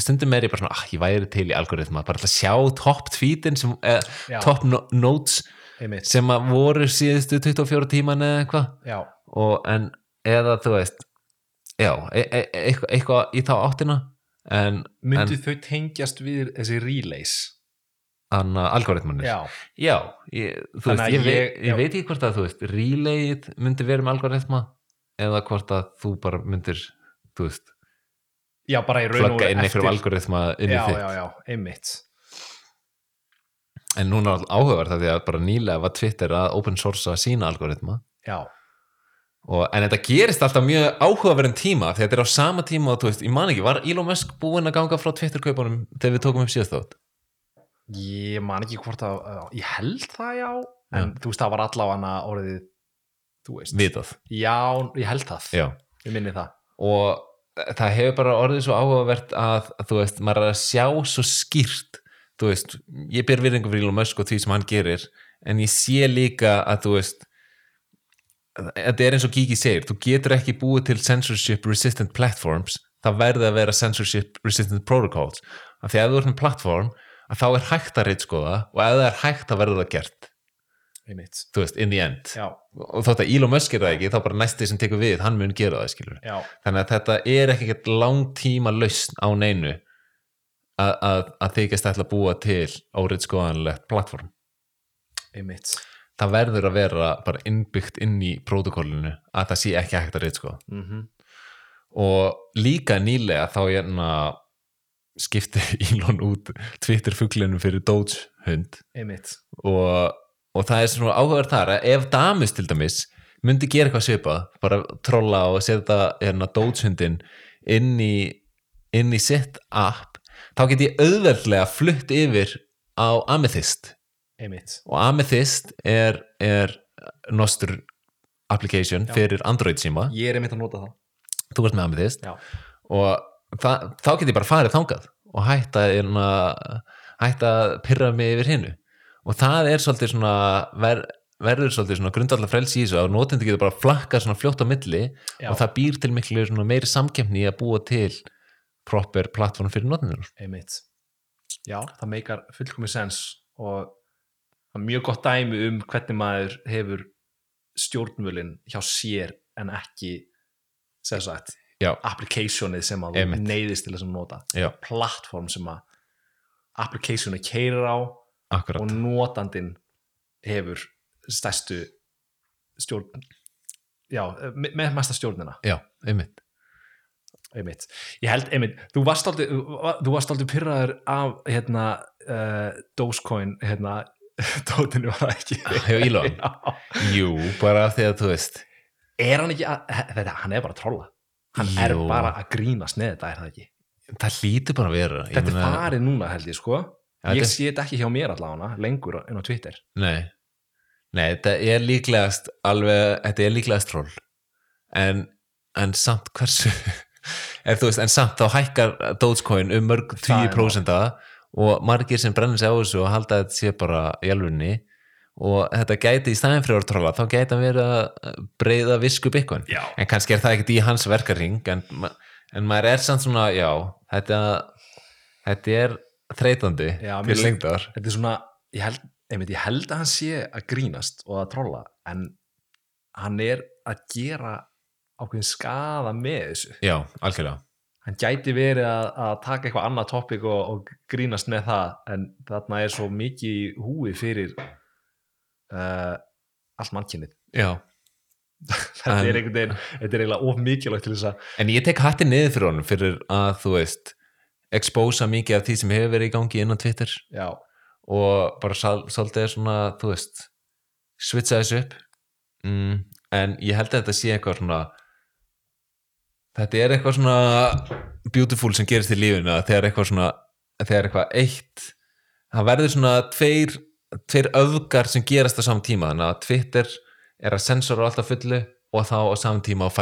stundum er ég bara svona, ah, ég væri til í algoritma bara alltaf sjá topp tweetin sem, eh, topp no notes einmitt, sem að voru síðustu 24 tíman eða eitthvað. En eða þú veist já, e e eitthvað, eitthvað í þá áttina en, myndu en þau tengjast við þessi relays algoritmanir já, Já, ég, veist, að ég, ég- ég, já. veit ekki hvort að þú veist, relayið myndi vera með algoritma eða hvort að þú bara myndir, þú veist, já, bara í raun og plugga veru inn einhverjum algoritma inn í já, þitt. já, já, einmitt En núna er áhugaverð það því að bara nýlega var Twitter að open sourcea sína algoritma já, og, en þetta gerist alltaf mjög áhugaverðin tíma því þetta er á sama tíma og þú veist, ég man ekki, var Elon Musk búinn að ganga frá Twitter-kaupunum þegar við tókum upp síðast þátt? Ég man ekki hvort að ég held það já, en þú veist það var allavega orðið þú veist, Vitað. já, ég held það. Já. ég minni það. Og það hefur bara orðið svo áhugavert að, að þú veist, maður er að sjá svo skýrt. Þú veist, ég ber virðingu fyrir Elon Musk og því sem hann gerir en ég sé líka að þú veist þetta er eins og Gigi segir, þú getur ekki búið til censorship resistant platforms það verði að vera censorship resistant protocols. Af því að ef þú ert með platform að þá er hægt að reitskoða og ef það er hægt að verða það gert. Einmitt, þú veist, in the end. Já, og þótt að Elon Musk er það ekki, þá bara næsti sem tekur við, hann mun gera það, skilur þannig að þetta er ekkert langtíma lausn á neinu að, að, að þykist ætla að búa til óriðskoðanlegt plattform einmitt. Það verður að vera bara innbyggt inn í prótokollinu að það sé ekki hægt að riðskoða mm og líka nýlega þá ég skipti Elon út Twitter fuglinum fyrir Doge hund einmitt, og, og það er svona áhugaður þar að ef Damus til dæmis myndi gera eitthvað svipað, bara trolla og setja hérna dótshundin inn í, inn í sitt app, þá get ég auðveldlega flutt yfir á Amethyst. Einmitt. Og Amethyst er, er nostur application Já. fyrir Android síma, ég er einmitt að nota það. Þú ert með Amethyst. Já, og það, þá get ég bara farið þangað og hætta hérna, hætta að pyrra mig yfir hinnu og það er svolítið svona ver, verður svolítið svona grundallar frelsi í þessu að notendur getur bara flakka svona fljótt á milli Já. og það býr til miklu meiri samkeppni í að búa til proper plattform fyrir notendur einmitt. Já, það meikar fullkomið sens og það er mjög gott dæmi um hvernig maður hefur stjórnvölin hjá sér en ekki sagt, Já, applicationið sem að þú neyðist til þess að nota. Plattform sem að applicationið keirir á akkurat. og notandinn hefur stærstu stjórn já, me- með mesta stjórnina. Já, einmitt. Einmitt, ég held, einmitt, þú varst aldrei þú varst aldrei pyrraður af hérna uh, Dogecoin hérna, tótinu var það ekki? Hjá Elon? Já. Jú, bara því að þú veist. Er hann ekki að, þetta, hann er bara að trolla hann er Jú. bara að grínast með þetta, er það ekki? Það hlýtur bara að vera. Ég þetta er meina- farið núna held ég sko. Já, ég þetta- sé þetta ekki hjá mér allavega lengur inn á Twitter. Nei, nei, þetta er líklegast alveg, þetta er líklegast troll. En, en samt hversu er þú veist, en samt þá hækkar Dogecoin um mörg Það er 10% og margir sem brennir sig á þessu og halda að þetta sé bara í alvunni og þetta gæti í staðin fyrir að trolla þá gæti hann verið að breyða visku Bitcoin. Já, en kannski er það ekkert í hans verkarring en, ma- en maður er samt svona, já þetta, þetta er þreytandi til lengdar. þetta er svona ég held, einmitt, ég held að hann sé að grínast og að trolla en hann er að gera ákveðin skada með þessu. Já, algjörlega. Hann gæti verið að, að taka eitthvað annað topic og, og grínast með það en þarna er svo mikið húi fyrir uh, allt mannkynnið Já, þetta er einhvern veginn, þetta er eiginlega of mikilvægt til þess að En ég tek hattin niður fyrir honum fyrir að þú veist expósa mikið af því sem hefur verið í gangi innan Twitter. Já, og bara svolítið svona, þú veist switcha þessu upp. Mm, en ég held að þetta sé eitthvað svona þetta er eitthvað svona beautiful sem gerist í lífinu að þegar eitthvað svona þegar eitthvað eitt það verður svona tveir, tveir öfgar sem gerast á saman tíma þannig að Twitter er að sensora alltaf fullu og þá á saman tíma á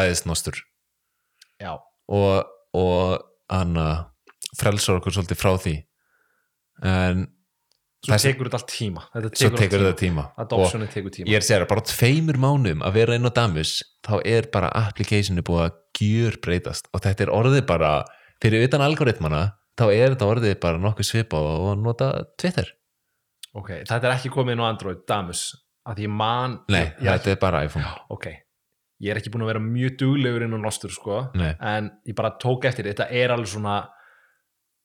já, og og hann frelsar okkur svolítið frá því. En svo tekur þetta allt tíma. Þetta svo tekur tekur allt þetta tíma. adoptioni tekur tíma. ég er að segja bara tveimur mánum að vera inn á Damus þá er bara applicationi búið að gjör breytast og þetta er orðið bara fyrir utan algoritmana þá er þetta orðið bara nokkuð svipa og nota Twitter ok, þetta er ekki komið inn á Android, Damus. Að ég man nei, ég, þetta er bara iPhone. Ok, ég er ekki búin að vera mjög duglegur inn á Nostur sko. Nei, en ég bara tók eftir þetta er alveg svona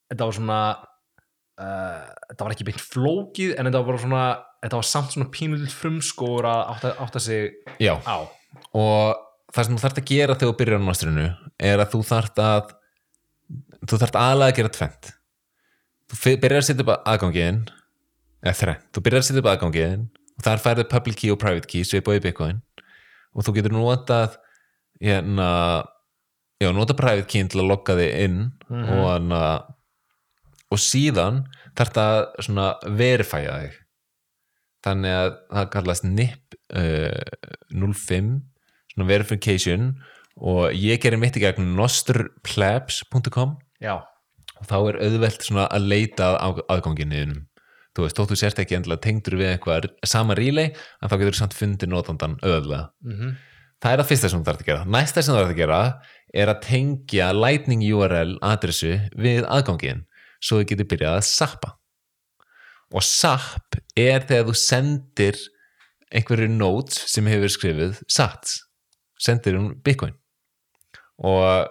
þetta var svona uh, þetta var ekki beint flókið en þetta var bara svona þetta var samt svona pínulill frumskóur að átta, átta sig já. á. Og það sem þú þarft að gera þegar þú byrjar á nástrinu er að þú þarft að þú þarft aðlega að gera tvent þú byrjar að setja upp aðgangin eða þrenn, þú byrjar að setja upp aðgangin og þar færðu public key og private key svipað í Bitcoin. Og þú getur notað hérna já, nota private key til að logga þig inn Mhm. og hérna og síðan þarft að svona verifæja þig. Þannig að það kallast NIP uh, 05 svona verification. Og ég gerir mitt í gegn nosterplebs.com já, og þá er auðvelt svona að leita að aðganginniðinum þú veist, þótt þú sért ekki endilega tengdur við eitthvað sama relay, en þá getur þú samt fundið notandan auðvitað mm það er að fyrsta sem þú þarf að gera. Næsta sem þú þarf að gera er að tengja lightning URL adressu við aðgangin svo þau getur byrjað að sappa. Og sapp er þegar þú sendir einhverju notes sem hefur skrifið sats. Sendir um bitcoin. Og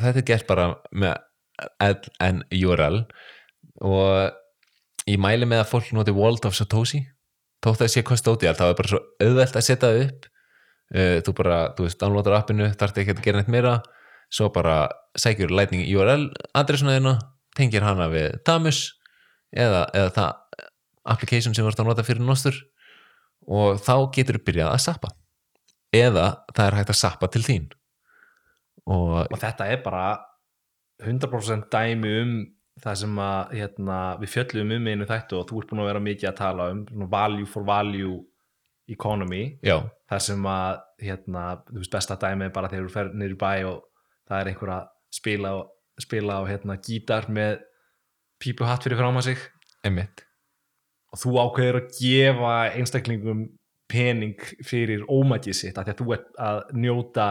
þetta er gert bara með LN URL og ég mæli með að fólk noti World of Satoshi. Að það sé custodial þá er bara svo auðvelt að setja það upp. Uh, þú bara, þú veist, downloadar appinu þarf ekki að gera neitt meira. Svo bara sækjur lightning URL adressuna þína, tengir hana við Damus eða, eða það application sem þú ert að nota fyrir nostur. Og þá getur þú byrjað að sappa. Eða það er hægt að sappa til þín. Og og þetta er bara 100% dæmi um það sem að hérna, við fjöllum um einu þættu og þú ert búin að vera mikið að tala um value for value economy. Já, þar sem að hérna, þú veist besta dæmi bara þegar þú fer í bæ og það er einhver að spila, á- spila á hérna, gítar með pípuhatt fyrir fram að sig. Einmitt. Og þú ákveður að gefa einstaklingum pening fyrir ómækið sitt því að þú ert að njóta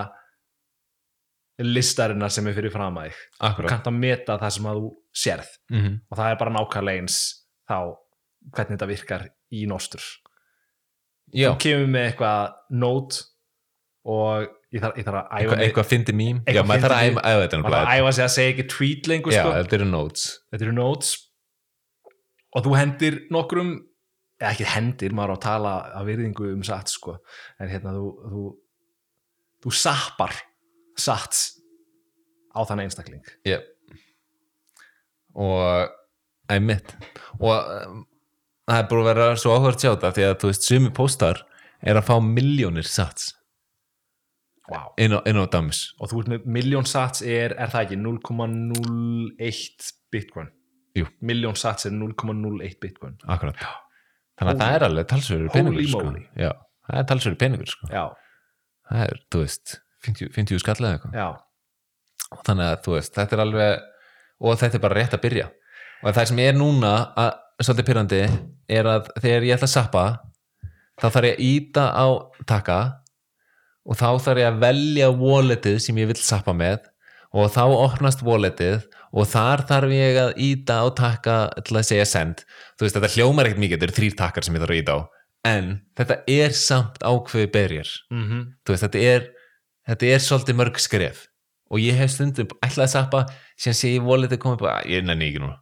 listarinnar sem er fyrir fram að þig. Akkurat. Kannt að meta það sem að þú sérð. Mm og það er bara nákvæmlega eins þá hvernig þetta virkar í nostur já, þú kemur með eitthvað nót og ég þarf, ég þarf að æfa eitthvað, fyndi mím já, maður þarf að æfa þetta maður þarf að æfa sig að segja ekki tweet lengur já, sko. þetta eru notes. Þetta eru notes. Og þú hendir nokkrum eða ekki hendir, maður á að tala að virðingu um satt sko. En hérna þú þú, þú sappar satt á þann einstakling. Yep. Og einmitt. Og um, það er búin að vera svo áhverð sjáta því að þú veist, sumi póstar er að fá miljónir sats. Wow. inn á, á Damus og þú með miljón sats er, er það ekki 0,01 bitcoin? Jú. miljón sats er 0,01 bitcoin. Akkurat. Þannig að Holy- það er alveg talsverður peningur sko. já, það er talsverður peningur sko. já, það er, þú veist, 50, 50 skallega eitthvað. Já, þannig að þú veist, þetta er alveg og þetta er bara rétt að byrja. Og það sem er núna að, svolítið pyrrandi er að þegar ég ætla að sappa þá þarf ég að íta á taka og þá þarf ég að velja walletið sem ég vil sappa með og þá opnast walletið og þar þarf ég að íta á taka til að segja send. Þú veist, þetta hljómar ekkert mikið, þetta eru þrýr takkar sem ég þarf að íta á. En þetta er samt ákveði berjar mm þú veist, þetta er þetta er svolítið mörg skref og ég hef stundum ætlaði að sappa sem sé ég volið þetta komið bara, "Ah, ég nenni ekki núna.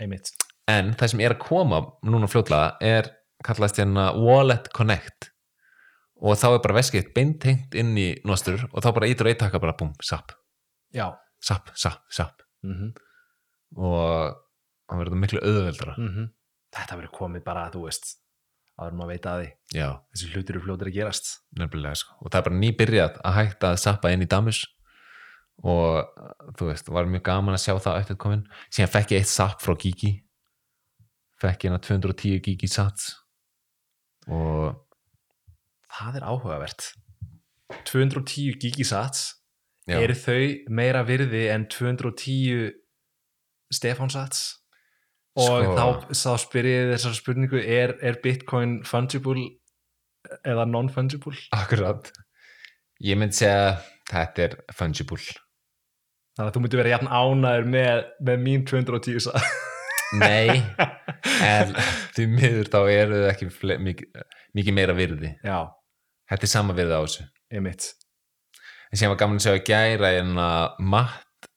Einmitt. En það sem er að koma núna fljótlega er kallast hérna Wallet Connect. Og þá er bara veskið beintengt inn í nostur og þá bara ítur eitt taka bara búm, sapp, sapp, sapp, sapp. Mm og það verður miklu auðveldara. -hmm. þetta verður komið bara þú veist áður maður veit að því. Já, þessi hlutir eru fljótir að gerast. Sko. og það er bara nýbyrjað að hætta að sappa inn í Damus og þú veist, var mjög gaman að sjá það eftir komin, síðan fekk ég eitt sapp frá Gigi. Fekk ég hérna 210 Gigi sats. Og það er áhugavert. 210 gigisats Já. eru þau meira virði en 210 Stefánsats og Sko. þá, þá spyr ég þessar spurningu er, er bitcoin fungible eða non-fungible? Akkurat. Ég myndi segja þetta er fungible þannig að þú myndir vera jafn ánæður með, með mín 210 sa- nei, en því miður þá eru þau ekki mikið, mikið meira virði. Já, þetta er sama virði á þessu. Einmitt. En sem var gaman að segja að gæra en að matt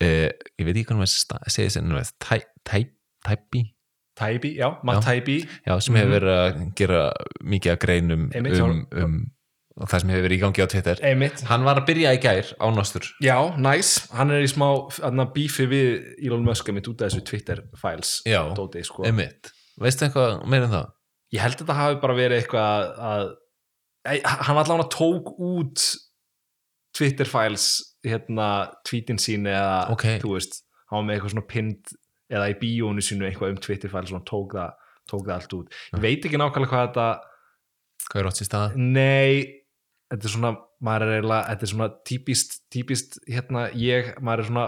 uh, ég veit ekki hvernig maður segja þessi tæpi? Taibi, já, Matt Já. Taibi já, sem hefur verið að gera mikið að greinum um, um, um það sem hefur verið í gangi á Twitter einmitt, hann var að byrja í gær á nostur já, nice hann er í smá bífi við Elon Musk út af þessu Twitter files Já. dóti, sko. Einmitt. veistu eitthvað meira en það? ég held að þetta hafi bara verið eitthvað að, að hann allan að tók út Twitter files hérna tweetin sín eða Ok. þú veist, hann var með eitthvað svona pinned eða í bíónu sínu eitthvað um Twitter files og hann tók það, tók það allt út ég veit ekki nákvæmlega hvað þetta hvað er átt sér stað? nei, þetta er svona maður er eiginlega, þetta er svona típist típist, hérna, ég, maður er svona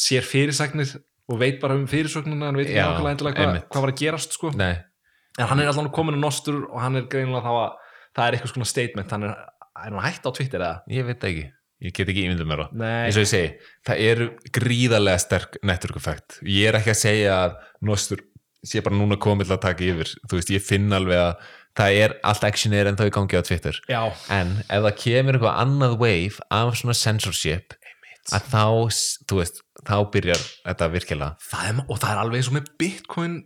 sér fyrirsagnir og veit bara um fyrirsögnuna, hann veit ekki nákvæmlega endilega einmitt. hvað var að gerast sko. En hann er allan komin á nostur og hann er greinilega þá að það er eitthvað svona statement. Hann er, er hann hægt á Twitter eða? ég veit ekki. Ég get ekki ímyndum mér Nei, eins og ég segi, það eru gríðarlega sterk network effect. Ég er ekki að segja að nostur sé bara núna komið til að taka yfir. Þú veist, ég finn alveg að það er allt action er en þá í gangi á Twitter. Já, en ef það kemur eitthvað annað wave af svona censorship að þá, þú veist, þá byrjar þetta virkilega. Það er, og það er alveg eins og með Bitcoin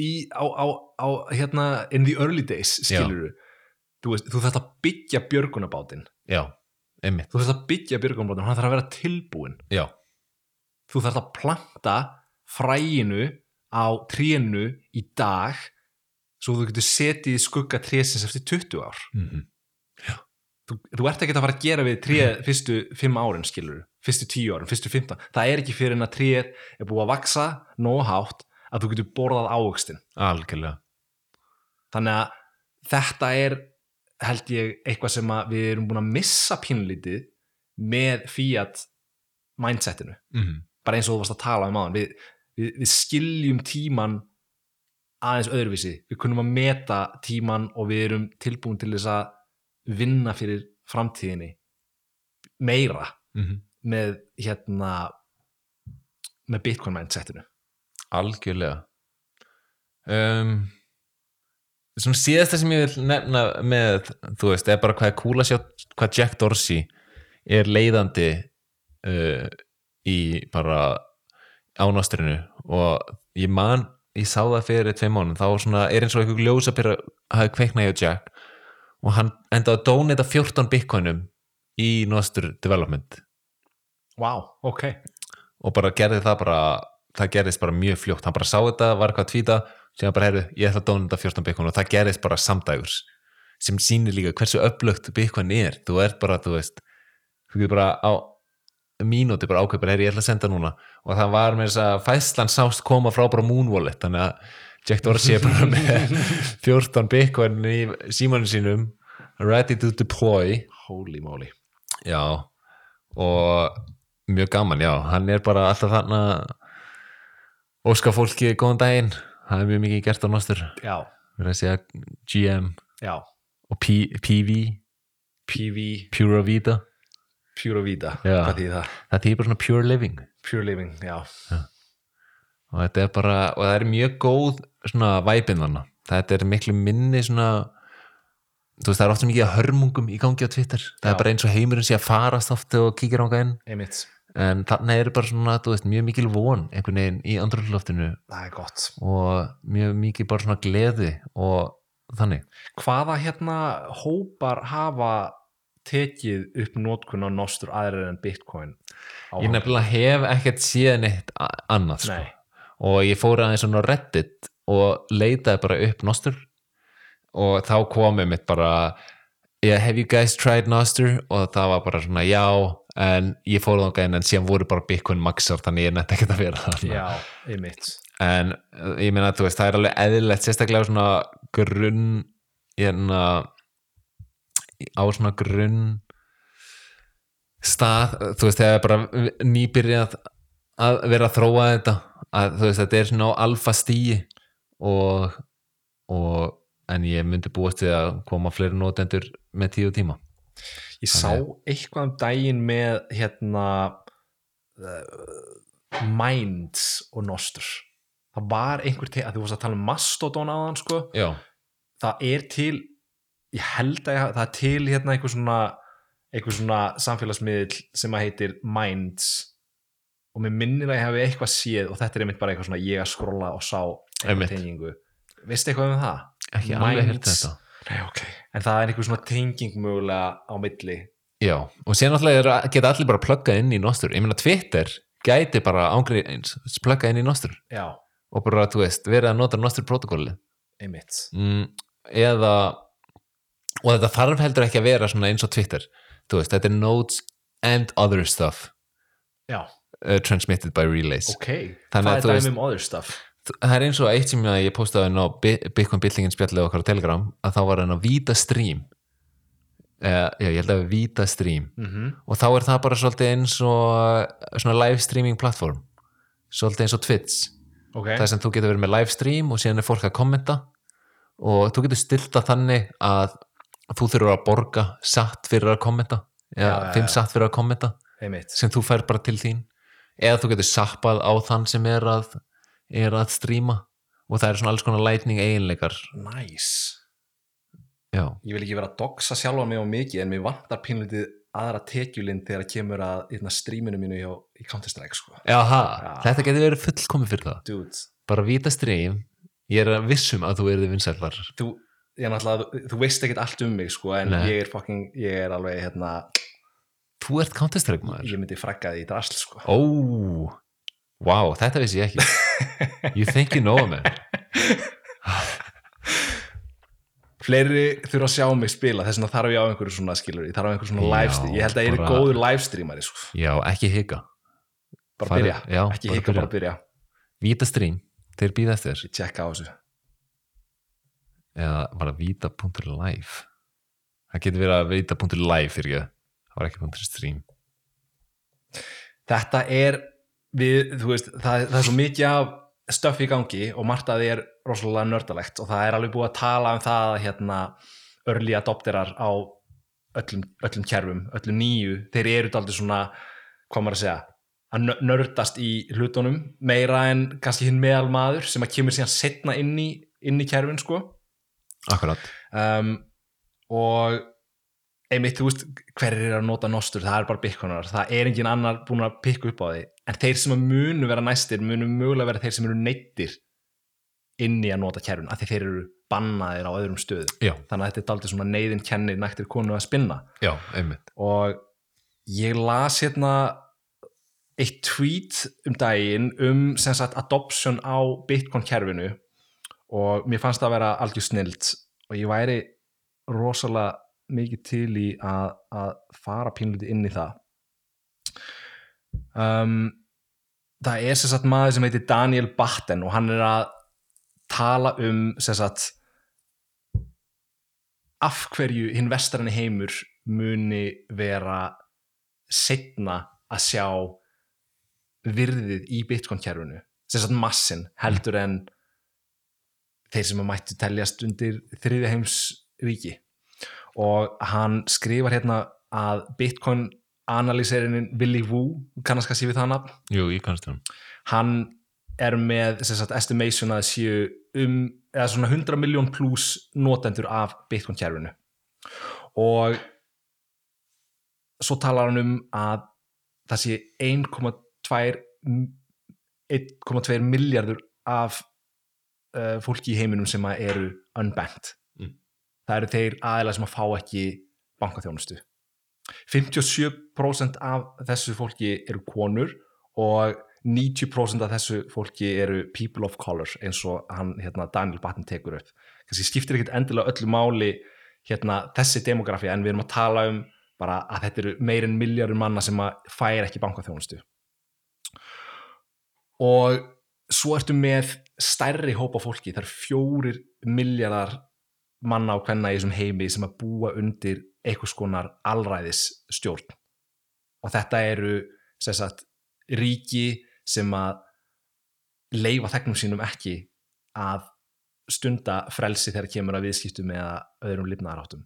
í, á, á, á hérna, in the early days skilur þú veist, þú þarft að byggja björgunabátin já, einmitt, þú þarft að byggja björgunabátin hann þarf að vera tilbúin já, þú þarft að planta fræinu á trénu í dag svo þú getur setið í skugga trésins eftir 20 ár. Mm þú, þú ert ekki að fara að gera við tréð fyrstu 5 árin skilur fyrstu 10 árin, fyrstu 15 það er ekki fyrir en að tréð er búið að vaksa nóg hátt að þú getur borðað ávöxtin algjörlega. Þannig að þetta er held ég eitthvað sem við erum búin að missa pínlítið með Fiat mindsetinu. Mm bara eins og þú varst að tala um aðan við, við, við skiljum tíman aðeins öðruvísi. Við kunum að meta tíman og við erum tilbúin til þess að vinna fyrir framtíðinni meira -hmm. með hérna með Bitcoin mindsetinu. Algjörlega. Um, svona síðasta sem ég vil nefna með, þú veist, er bara hvað er cool að sjá hvað Jack Dorsey er leiðandi uh, í bara ánástrinu og ég man ég sá það fyrir tvei mánu þá svona, er eins og einhver ljósapyrra hafi kveiknað hjá Jack og hann endaði að donata 14 bitcoinum í Nostr Development. Wow, ok. Og bara gerði það bara það gerðist bara mjög fljótt, hann bara sá þetta var eitthvað að tvíta, sem bara heyrðu ég ætla að dóna þetta 14 bitcoin. Og það gerðist bara samdægurs sem sýnir líka hversu upplögt bitcoin er, þú ert bara, þú veist þú getur bara á mínúti bara ákveð, bara heyri, ég ætla að senda núna. Og það var með þess að fæslan sást koma frá bara Moon Wallet, þannig að Jack Dorsey er bara með 14 bitcoin í símanu sínum ready to deploy. Holy moly. Já, og mjög gaman, já, hann er bara alltaf þarna óska fólki góðan daginn, það er mjög mikið gert á já, verið að segja GM já, og P PV PV Pura Vida, Pure Vida, Já. hvað því það? það þýr bara svona Pure Living. Pure Living, já. Og þetta er bara, og það er mjög góð svona væpinn þarna, þetta er miklu minni svona þú veist, það er ofta mikið hörmungum í gangi á Twitter, það Já. er bara eins og heimurinn sé að farast oft og kíkir á einmitt, en þarna er bara svona, þú veist, mjög mikil von einhvern veginn í andrúrloftinu það er gott. Og mjög mikið bara svona gleði og þannig. Hvaða hérna hópar hafa tekið upp nótkun á nostur aðrir en Bitcoin á ég nefnilega hef ekkert séð neitt a- annað sko. Og ég fór aðeins svona Reddit og leitaði bara upp Nostur og þá komið mitt bara yeah, have you guys tried Nostur og það var bara svona já en ég fór þá gæðin en síðan voru bara Bitcoin maxar þannig ég nefndi ekkert að vera það já, einmitt. En ég þú veist það er alveg eðlilegt sérstaklega svona grunn hérna á svona grunn stað, þú veist, þegar bara nýbyrjað að vera að þróa þetta að þú veist, þetta er svona á alfa stíi og, og en ég myndi búast við að koma fleiri notendur með tíu tíma. Ég sá eitthvað um daginn með hérna uh, Minds og Nostr. Það var einhver til, að þú varst að tala um Mastodon þann sko, já, það er til ég held að það er til hérna einhver svona einhver svona samfélagsmiðl sem að heitir Minds. Og mér minnir að ég hafi eitthvað séð og þetta er einmitt bara eitthvað svona ég að skrolla og sá einhver tengingu. Veistu eitthvað um það? ekki alveg hirt þetta. Nei, okay. en það er einhver svona tenging mögulega á milli. Já, og alltaf er, geta allir bara pluggað inn í Nostur, ég meina Twitter gæti bara ángri eins pluggað inn í Nostur. Já, og bara, þú veist, verið að nota Nostur protokollið einmitt. Mm, eða og þetta þarf heldur ekki að vera eins og Twitter. Veist, þetta er notes and other stuff. Já, uh, transmitted by relays. Ok. Þannig að er veist- um other stuff? það er eins og eitt sem ég postaði á Bi- Bitcoin billingin spjallið okkar á Telegram að þá var hann á Vita Stream. Uh, já, ég held að Vita Stream. Mm og þá er það bara svolítið eins og svona live streaming platform. Svolítið eins og Twitch. Ok, það sem þú getur verið með live stream og síðan er fólk að kommenta. Og þú getur stilt það þannig að þú þurfur að borga satt fyrir að kommenta eða fimm satt fyrir að kommenta einmitt. sem þú fær bara til þín. Eða þú getur sappað á þann sem er að, er að stríma og það er svona alls konar lightning eiginleikar. Nice. Já, ég vil ekki vera að doxa sjálfa mig á mikið en mér vantar pínlítið aðra tekjulind þegar það kemur að hérna, stríminu mínu hjá, í Counter-Strike sko. Jaha, Já. þetta getur verið fullkomið fyrir það. Dude, bara vita stream ég er að vissum að þú erði vinsællar. Þú, ég náttúrulega, þú, veist ekkert allt um mig sko, en Nei. ég er fucking, ég er alveg hérna, þú ert Counter-Strike maður ég myndi fragga því í drasl sko. Ó, wow, þetta vissi ég ekki You think you know man fleiri þurfa að sjá mig spila þess vegna þarf ég á einhverju svona skilur ég þarf á einhverju svona livestream, ég held að ég er góður livestreamari sko. Já, ekki hika bara Farðu- byrja, já, ekki bara hika byrja. bara byrja Vita stream, þeir býða eftir ég tjekka á þessu eða var það vita.live það getur verið að vita.live fyrir ekki, það var ekki .stream. Þetta er við, þú veist, það, það er svo mikið af stöff í gangi og margt að því er rosalega nördalegt og það er alveg búið að tala um það að hérna early adopterar á öllum, öllum kerfum, öllum nýju þeir eru daldið svona, hvað maður að segja að nö- nördast í hlutunum meira en kannski hinn meðal maður sem að kemur síðan setna inn í, inn í kerfin sko Akkurat, um, og einmitt, þú veist, hverjir er að nota nostur, það er bara bitcoinar, það er engin annar búin að pikka upp á því, en þeir sem að munu vera næstir, munu mögulega vera þeir sem eru neittir inn í að nota kerfin, af því þeir eru bannaðir á öðrum stöðum, já, þannig að þetta er daldið svona neyðin kennir nættir konu að spinna. Já, einmitt. Og ég las hérna eitt tweet um daginn um sem sagt adoption á bitcoin kerfinu og mér fannst það að vera algjör snilt og ég væri rosalega mikið til í að, að fara pínlítið inn í það. Um, það er sem sagt maður sem heitir Daniel Batten og hann er að tala um sem sagt af hverju hinn vestræni heimur muni vera setna að sjá virðið í bitcoin kerfinu. Sem sagt massin heldur en þeir sem að mættu teljast undir þriðja heims ríki. Og hann skrifar hérna að bitcoin analýserinin Willy Woo kannast kannski við það nafn? Jú, ég kannast það hann er með sagt, estimation að séu um eða svona 100 miljón pluss notendur af Bitcoin kerfinu. Og svo talar hann um að það sé 1,2 1,2 miljardur af uh, fólki í heiminum sem eru unbanked Mm. það eru þeir aðeinslega sem að fá ekki bankaþjónustu. 57% af þessu fólki eru konur og 90% af þessu fólki eru people of color eins og hann, hérna, Daniel Batten tekur upp. Kannski skiptir ekkert endilega öllu máli hérna, þessi demografi en við erum að tala um bara að þetta eru meirinn miljardur manna sem að færa ekki bankaþjónustu. Og svo ertu með stærri hópa fólki, það eru fjórir miljardar manna og hvenna í þessum heimi sem að búa undir einhvers konar alræðis stjórn og þetta eru sem sagt, ríki sem að leifa þegnum sínum ekki að stunda frelsi þegar kemur að viðskiptum eða öðrum lifnaðaráttum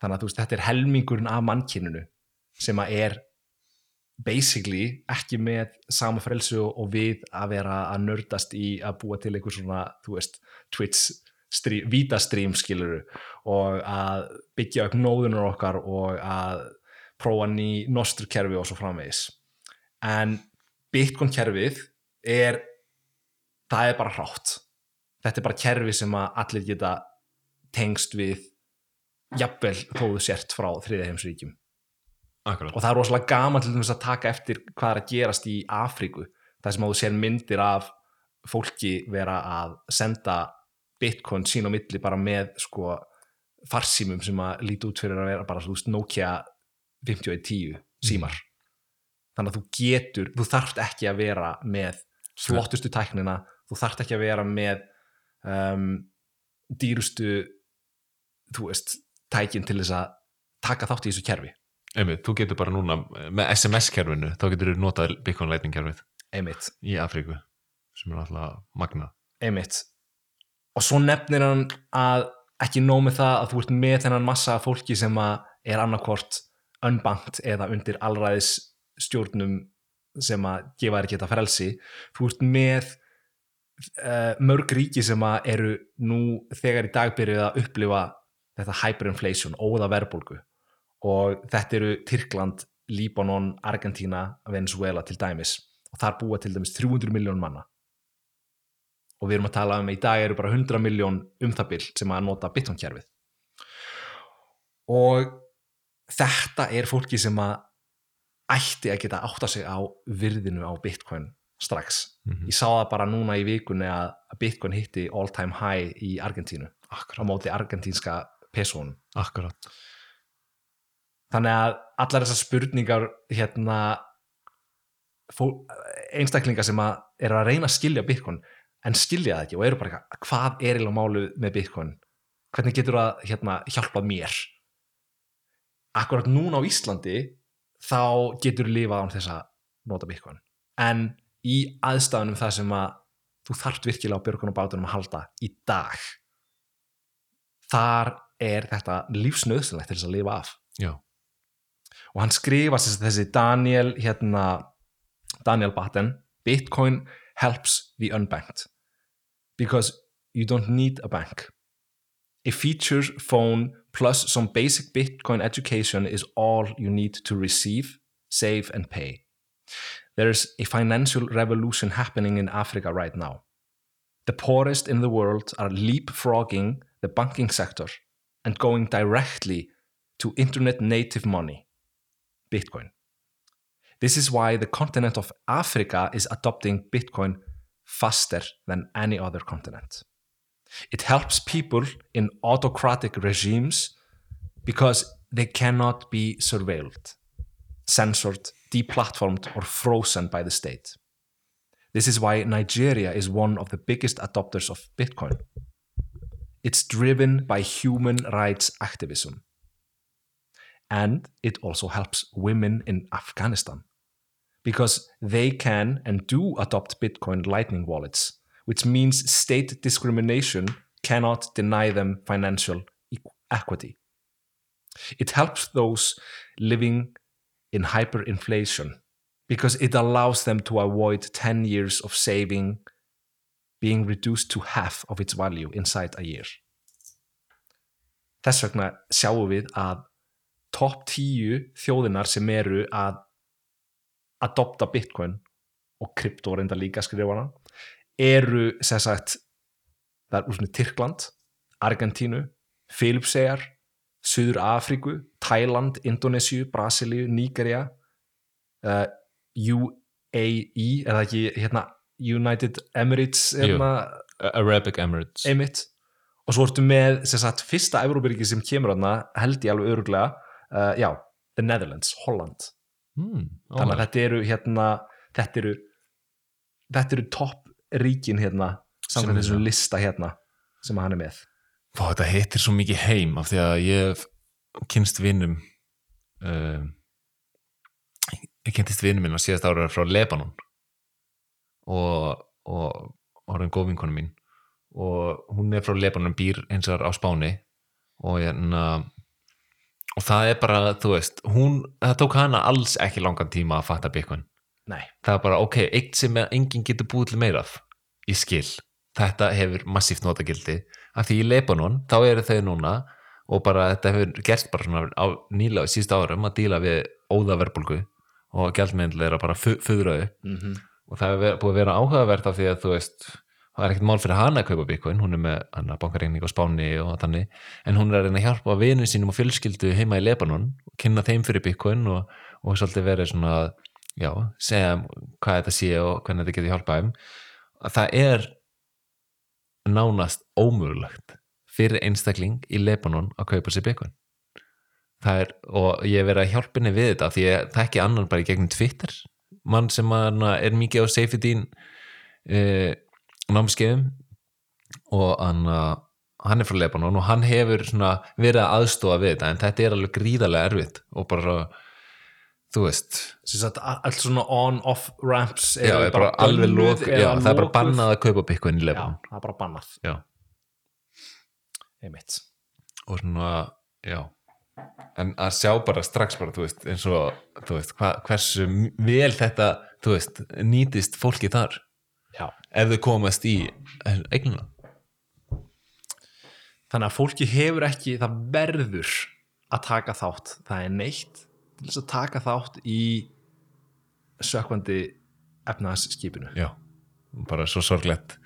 þannig að veist, þetta er helmingurinn af mannkyninu sem að er basically ekki með sama frelsi og, við að vera að nördast í að búa til einhver svona, þú veist, Twitch stream, vítastrím skiluru og að byggja upp nóðunar okkar og að prófa ný nostrkerfi og svo framvegis. En Bitcoin kerfið er það er bara hrátt. Þetta er bara kerfi sem að allir geta tengst við jafnvel þóðu sért frá þriðaheimsríkjum Akkurat. og það er rosalega gaman til þess að taka eftir hvað er að gerast í Afríku það sem að þú sér myndir af fólki vera að senda bitcoin sín á milli bara með sko farsímum sem að líti út fyrir að vera bara þú veist Nokia 5110 símar. Þannig að þú getur, þú þarft ekki að vera með flottustu tæknina þú þarft ekki að vera með um, dýrustu þú veist, tækin til þess að taka þátt í þessu kerfi Einmitt, þú getur bara núna með SMS-kerfinu, þá getur þú notað Bitcoin Lightning kerfið. Einmitt, í Afríku sem er alltaf magna einmitt. Og svo nefnir hann að ekki nóg með það að þú ert með þennan massa fólki sem að er annarkvort unbankt eða undir allræðis stjórnum sem að gefa þér ekki þetta frelsi. Þú ert með uh, mörg ríki sem að eru nú þegar í dag byrjuð að upplifa þetta hyperinflation, óða verðbólgu og þetta eru Tyrkland, Líbanon, Argentína Venezuela til dæmis. Og þar búa til dæmis 300 miljón manna. Og við erum að tala um að í dag eru bara 100 miljón um það bil sem að nota Bitcoin-kjærfið og þetta er fólki sem að ætti að geta átta sig á virðinu á Bitcoin strax. Mhm. ég sá það bara núna í vikunni að Bitcoin hitti all time high í Argentínu. Á Akkurat, móti argentínska pesónum akkurat þannig að allar þessar spurningar hérna fó, einstaklingar sem að eru að reyna að skilja Bitcoin en skilja það ekki og eru bara eitthvað, hvað er eiginlega málu með Bitcoin? Hvernig getur það hérna, hjálpað mér? Akkurat núna á Íslandi þá getur lifað án þess að nota Bitcoin. En í aðstæðunum það sem að þú þarft virkilega á björgun og bátunum að halda í dag þar er þetta lífsnöðsynlegt til þess að lifa af. Já, og hann skrifa þessi Daniel hérna, Daniel Batten Bitcoin helps the unbanked because you don't need a bank. A feature phone plus some basic Bitcoin education is all you need to receive, save and pay. There's a financial revolution happening in Africa right now. The poorest in the world are leapfrogging the banking sector and going directly to internet native money, Bitcoin. This is why the continent of Africa is adopting Bitcoin faster than any other continent. It helps people in autocratic regimes because they cannot be surveilled, censored, deplatformed, or frozen by the state. This is why Nigeria is one of the biggest adopters of Bitcoin. It's driven by human rights activism. And it also helps women in Afghanistan because they can and do adopt Bitcoin Lightning wallets, which means state discrimination cannot deny them financial equ- equity. It helps those living in hyperinflation because it allows them to avoid 10 years of saving being reduced to half of its value inside a year. Þess vegna sjáum við að topp 10 þjóðinar sem eru að adopta bitcoin og krypto reynda líka skrifana eru sem sagt það er úr svona Tyrkland, Argentínu Filipsegar, Suður Afríku, Thailand, Indonésiu Brasilíu, Nígeria uh, UAE er það ekki hérna United Emirates hérna, Arabic Emirates. Einmitt. Og svo ertu með sem sagt, fyrsta Evrópuríki sem kemur þarna held ég alveg öruglega uh, já, The Netherlands, Holland. Hmm, þannig að þetta eru hérna þetta eru þetta eru topp ríkin hérna samkvæmt það. lista hérna sem hann er með. Fá, þetta heitir svo mikið heim af því að ég kynst vinnum uh, ég kentist vinnu minn á síðast ára frá Lebanon og, og orðin góð vinkonu mín. Og hún er frá Lebanon býr eins og á Spáni og hérna og það er bara, þú veist hún, það tók hana alls ekki langan tíma að fatta nei, það er bara, ok, eitt sem enginn getur búið til meira af í skil. Þetta hefur massíft notagildi. Af því í Lebanon, þá eru þau núna og bara þetta hefur gerst bara svona á nýla á síðust árum að díla við óðaverbulgu og gjaldmeðinlega er að bara upp. Mm og það hefur búið að vera áhugavert af því að þú veist, það er ekkert mál fyrir hana að kaupa Bitcoin, hún er með bankareikning á Spáni og þannig, en hún er að reyna að hjálpa vinnu sínum og fjölskyldu heima í Lebanon og kynna þeim fyrir Bitcoin og, og svolítið verið svona, já, segja hvað þetta sé og hvernig þetta getur hjálpað þeim. Að það er nánast ómögulegt fyrir einstakling í Lebanon að kaupa sér Bitcoin. Er, og ég verið að hjálpa henni við þetta því ég þekki annan bara í gegnum Twitter mann sem að, er mikið á safety uh, námskeiðum og hann, uh, hann er frá Lebanon og hann hefur verið að aðstofa við þetta en þetta er alveg gríðarlega erfitt og bara þú veist allt svona on-off ramps já, er bara alveg já, það er bara bannað að kaupa Bitcoin í já, Lebanon það er bara bannað. Já. einmitt. Og svona, já. En að sjá bara strax bara, þú veist, eins og þú veist, hva, hversu vel þetta, þú veist, nýtist fólki þar já. ef þau komast í eignuna þannig að fólki hefur ekki það verður að taka þátt. Það er neitt til þess að taka þátt í sökvandi efnaðsskipinu já, bara svo sorglegt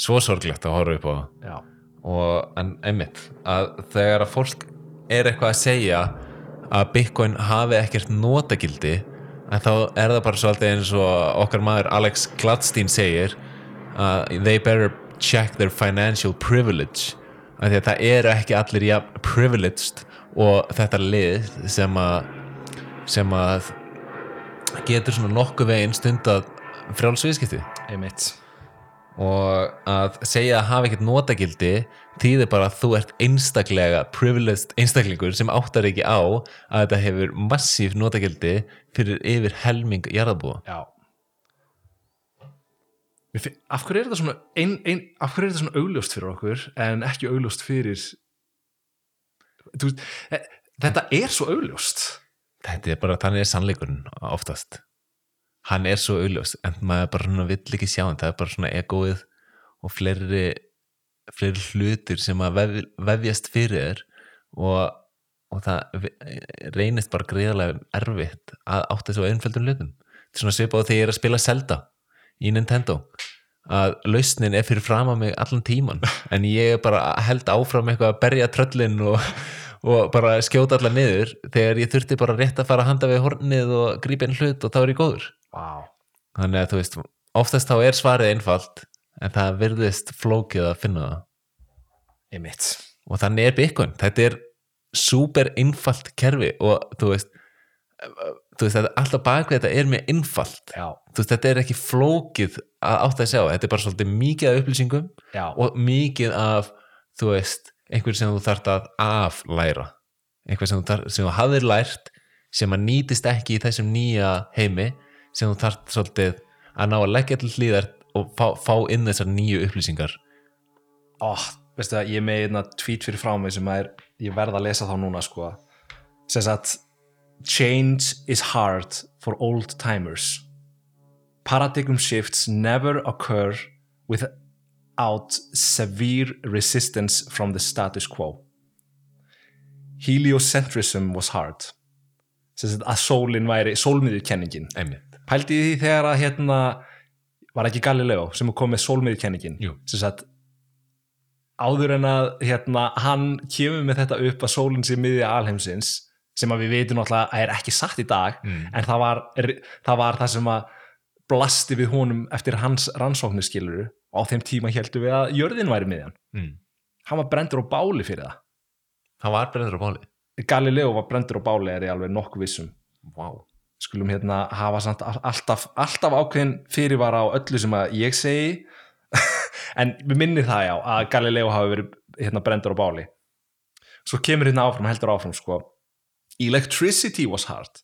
svo sorglegt að horfa upp á það. Já, og en einmitt að þegar að fólk er eitthvað að segja að Bitcoin hafi ekkert notagildi en þá er það bara svolítið eins og okkar maður Alex Gladstein segir uh, they better check their financial privilege af því að það eru ekki allir ja, privileged og þetta lið sem að sem að getur svona nokkuð veginn stund að frjálsviðskipti einmitt og að segja að hafa ekkert notagildi þýðir bara að þú ert einstaklega privileged einstaklingur sem áttar ekki á að þetta hefur massíf notagildi fyrir yfir helming jarðabúa af hverju er þetta svona ein, ein, af hverju er þetta svona augljóst fyrir okkur en ekki augljóst fyrir þú e- þetta er svo augljóst. Þetta er bara, þannig er sannleikurinn oftast hann er svo auðljós en maður bara vill ekki sjá hann. Það er bara svona egoið og fleiri fleiri hlutir sem að vef, vefjast fyrir þér og, og það reynist bara greiðarlega erfitt að átta þessu einföldum hlutum. Þetta er svona svipað þegar ég er að spila Zelda í Nintendo að lausnin er fyrir fram að mig allan tíman en ég er bara held áfram eitthvað að berja tröllin og, og bara skjóta allar niður. Þegar ég þurfti bara rétt að fara að handa við hornið og grípa einn hlut og þá er ég góður wow. þannig að þú veist, oftast þá er svarið einfalt en það virðist flókið að finna það. Einmitt. Og þannig er Bitcoin, þetta er super einfalt kerfi og þú veist þú veist, alltaf bakvið þetta er mjög einfalt. Veist, þetta er ekki flókið að átt að sjá, þetta er bara svolítið mikið af upplýsingum já, og mikið af þú veist, einhver sem þú þarft að aflæra. Einhver sem þú, þarf, sem þú hafðir lært sem að nýtist ekki í þessum nýja heimi sem þú þarft svolítið að ná að leggja til hlýðar og fá, fá inn þessar nýju upplýsingar. Ó, veistu það, ég með einna tweet fyrir frá mig sem er, ég verð að lesa þá núna sko, sem sagt change is hard for old timers. Paradigm shifts never occur without severe resistance from the status quo. Heliocentrism was hard. Sem sagt að sólin væri sólmiðjukenningin. Einmitt, pældi því þegar að hérna var ekki Galileo sem kom með sólmiðkenningin sem sagt áður en að hérna hann kemur með þetta upp að sólinn sé miðja alheimsins sem að við veitum náttúrulega að er ekki satt í dag Mm. en það var, það var það sem að blasti við honum eftir hans rannsóknir skiluru á þeim tíma heldum við að jörðin væri miðjan. Mm. hann var brendur á báli fyrir það. Það var brennður á báli. Galileo var brendur á báli er ég alveg nokkuð vissum wow. Skulum hérna hafa samt alltaf, alltaf ákveðin fyrirvara á öllu sem að ég segi. En við minnið það já að Galileo hafi verið hérna brendur á báli. Svo kemur hérna áfram, heldur áfram sko. Electricity was hard.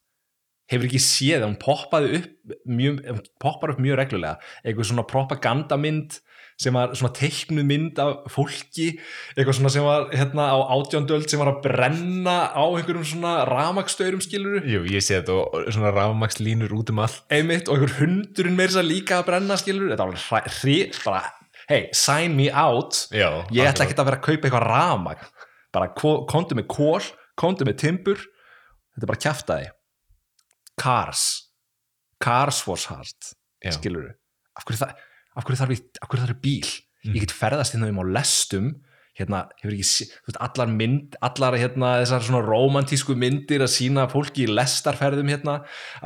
Hefur ekki séð, hún poppaði upp mjög, poppar upp mjög reglulega eitthvað svona propagandamynd sem var svona teiknuð mynd af fólki, eitthvað svona sem var hérna á átjóndöld sem var að brenna á einhverjum svona ramaksstaurum skiluru, Jú, ég sé þetta og svona rafmakslínur út um allt. Einmitt og einhver hundurinn meira þess að líka að brenna skiluru, þetta var hræ, bara, hey, sign me out. Já, ég ætla ekki að vera að kaupa eitthvað ramag bara ko- komdu með kól komdu með timbur. Þetta er bara kjaftaði Cars. Cars was hard Já. skilur af hverju, það, af hverju þarf ég af hverju þarf ég bíl? Mm. ég get ferðast hérna um á lestum. Hérna, hefur ekki, þú veist, allar mynd allar hérna þessar svona romantísku myndir að sína fólki í lestarferðum hérna,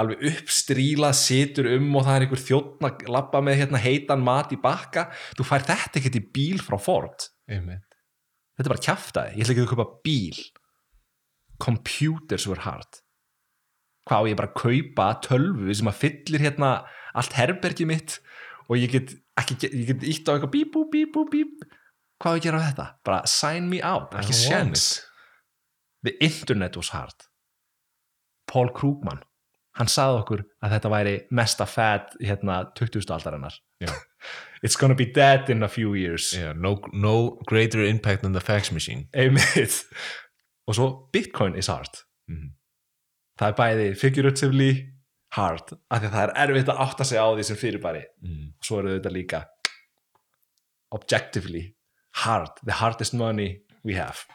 alveg uppstrílað situr um og það er einhver þjóttn að labba með hérna heitan mat í bakka. Þú fær þetta ekkert í bíl frá Ford. Einmitt. þetta er bara kjaftaði, ég ætla ekki að kaupa bíl. Computers were hard. Hvað á ég bara að kaupa tölvu sem að fyllir hérna allt herbergi mitt og ég get ekki, ég get ítt á eitthvað bíp, bú, bíp, bú, bíp hvað ég að gera á þetta? bara sign me out, ekki sjens the internet was hard Paul Krugman hann sagði okkur að þetta væri mesta fad hérna 20. aldarinnar Já. it's gonna be dead in a few years Já, no, no greater impact than the fax machine og svo Bitcoin is hard Mhm. það er bæði figuratively hard af því að það er erfitt að átta sig á því sem fyrirbæri. Mm. og svo eru þetta líka objectively hard, the hardest money we have.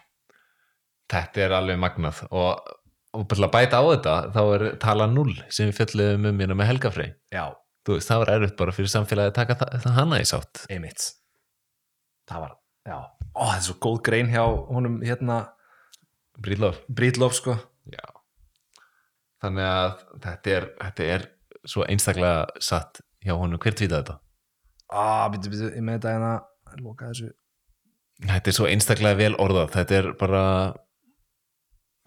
Þetta er alveg magnað. Og, og bæta á þetta þá er tala 0 sem við fjalluðum um hérna með þú veist, það var erfitt bara fyrir samfélagi að taka það, hana í sátt. Einmitt. Það var, já, ó það er svo góð grein hjá honum hérna Bríðlof sko. Já Þannig að þetta er, þetta er svo einstaklega satt hjá honum. Hver tvítið þetta? Ah, byrju, byrju, ég með þetta hérna loka þessu. Þetta er svo einstaklega vel orðað. Þetta er bara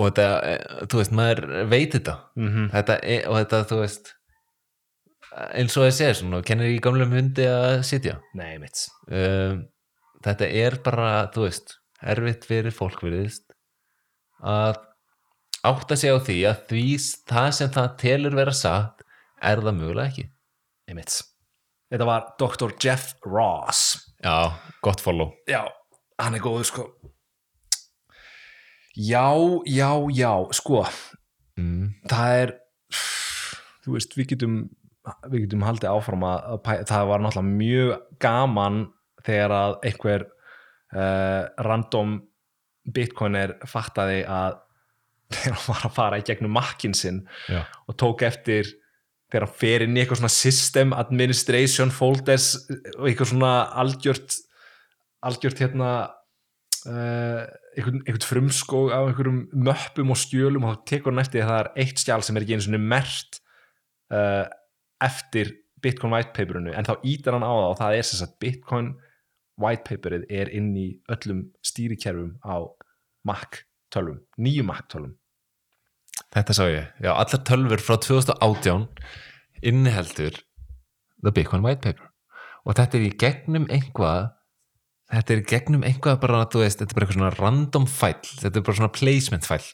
og þetta, eh, þú veist, maður veit þetta. Mm þetta er, og þetta, þú veist eins og það segir svona, kennir í gamlum hundi að sitja? Nei, einmitt um, þetta er bara, þú veist erfitt fyrir fólk veriðist að átta sig á því að því það sem það telur vera satt er það mögulega ekki. Einmitt. Þetta var Dr. Jeff Ross. Já, gott follow. Já, hann er góður sko. Já, já, já sko, mm. það er þú veist, við getum við getum haldið áfram að, að það var náttúrulega mjög gaman þegar að einhver uh, random bitcoiner fattaði að þegar hann var að fara í gegnum makkin sinn já, og tók eftir þegar hann fer inn í eitthvað svona system administration folders og eitthvað svona algjört algjört hérna uh, einhvern, einhvern frumskóg af einhverjum möppum og skjölum og þá tekur hann eftir það er eitt skjál sem er ekki einu svona mert uh, eftir Bitcoin white paperinu en þá ítar hann á það og það er sem sagt Bitcoin white paperið er inn í öllum stýrikerfum á Mac tölvum, nýju Mac tölvum þetta sá ég. Já, allar tölfur frá 2018 inniheldur The Bitcoin White Paper. Og þetta er í gegnum einhvað þetta er í gegnum einhvað bara, þú veist, þetta er bara eitthvað svona random fæll, þetta er bara svona placement fæll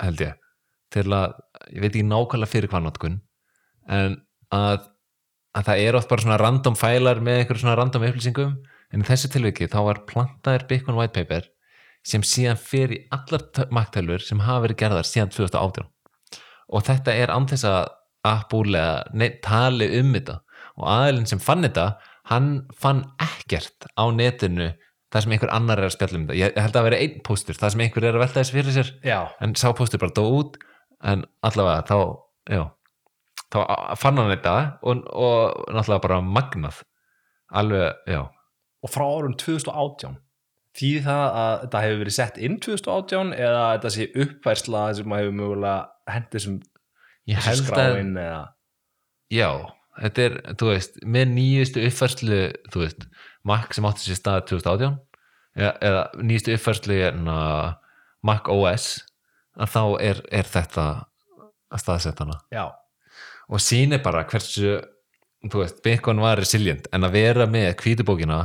held ég, til að ég veit ekki nákvæmlega fyrir hvað notkun en að, að það er oft bara svona random fælar með einhver svona random upplýsingum. En í þessu tilviki þá var plantaðir Bitcoin White Paper sem síðan fer í allar maktölfur sem hafa verið gerðar síðan 2018 og þetta er án þess að nei, tali um þetta. Og aðilinn sem fann þetta hann fann ekkert á netinu það sem einhver annar er að spjalla um þetta. Ég held að það veri einn póstur, það sem einhver er að velta þessu fyrir sér. Já, en sá póstur bara dó út. En allavega þá já, þá fann hann þetta og, og náttúrulega bara magnað. Alveg, já. Og frá árum 2018 þýði það að þetta hefur verið sett inn 2018 eða þetta sé uppfærsla sem að hefur mögulega sem ég held að, skráin eða já þetta er, þú veist, með nýjustu uppfærslu, þú veist Mac sem átti sér stað 2018 eða, eða nýjustu uppfærslu hérna, Mac OS að þá er, er þetta að staðsetja hana. Já, og sýnir bara hversu þú veist, Bitcoin var resilient en að vera með kvítubókina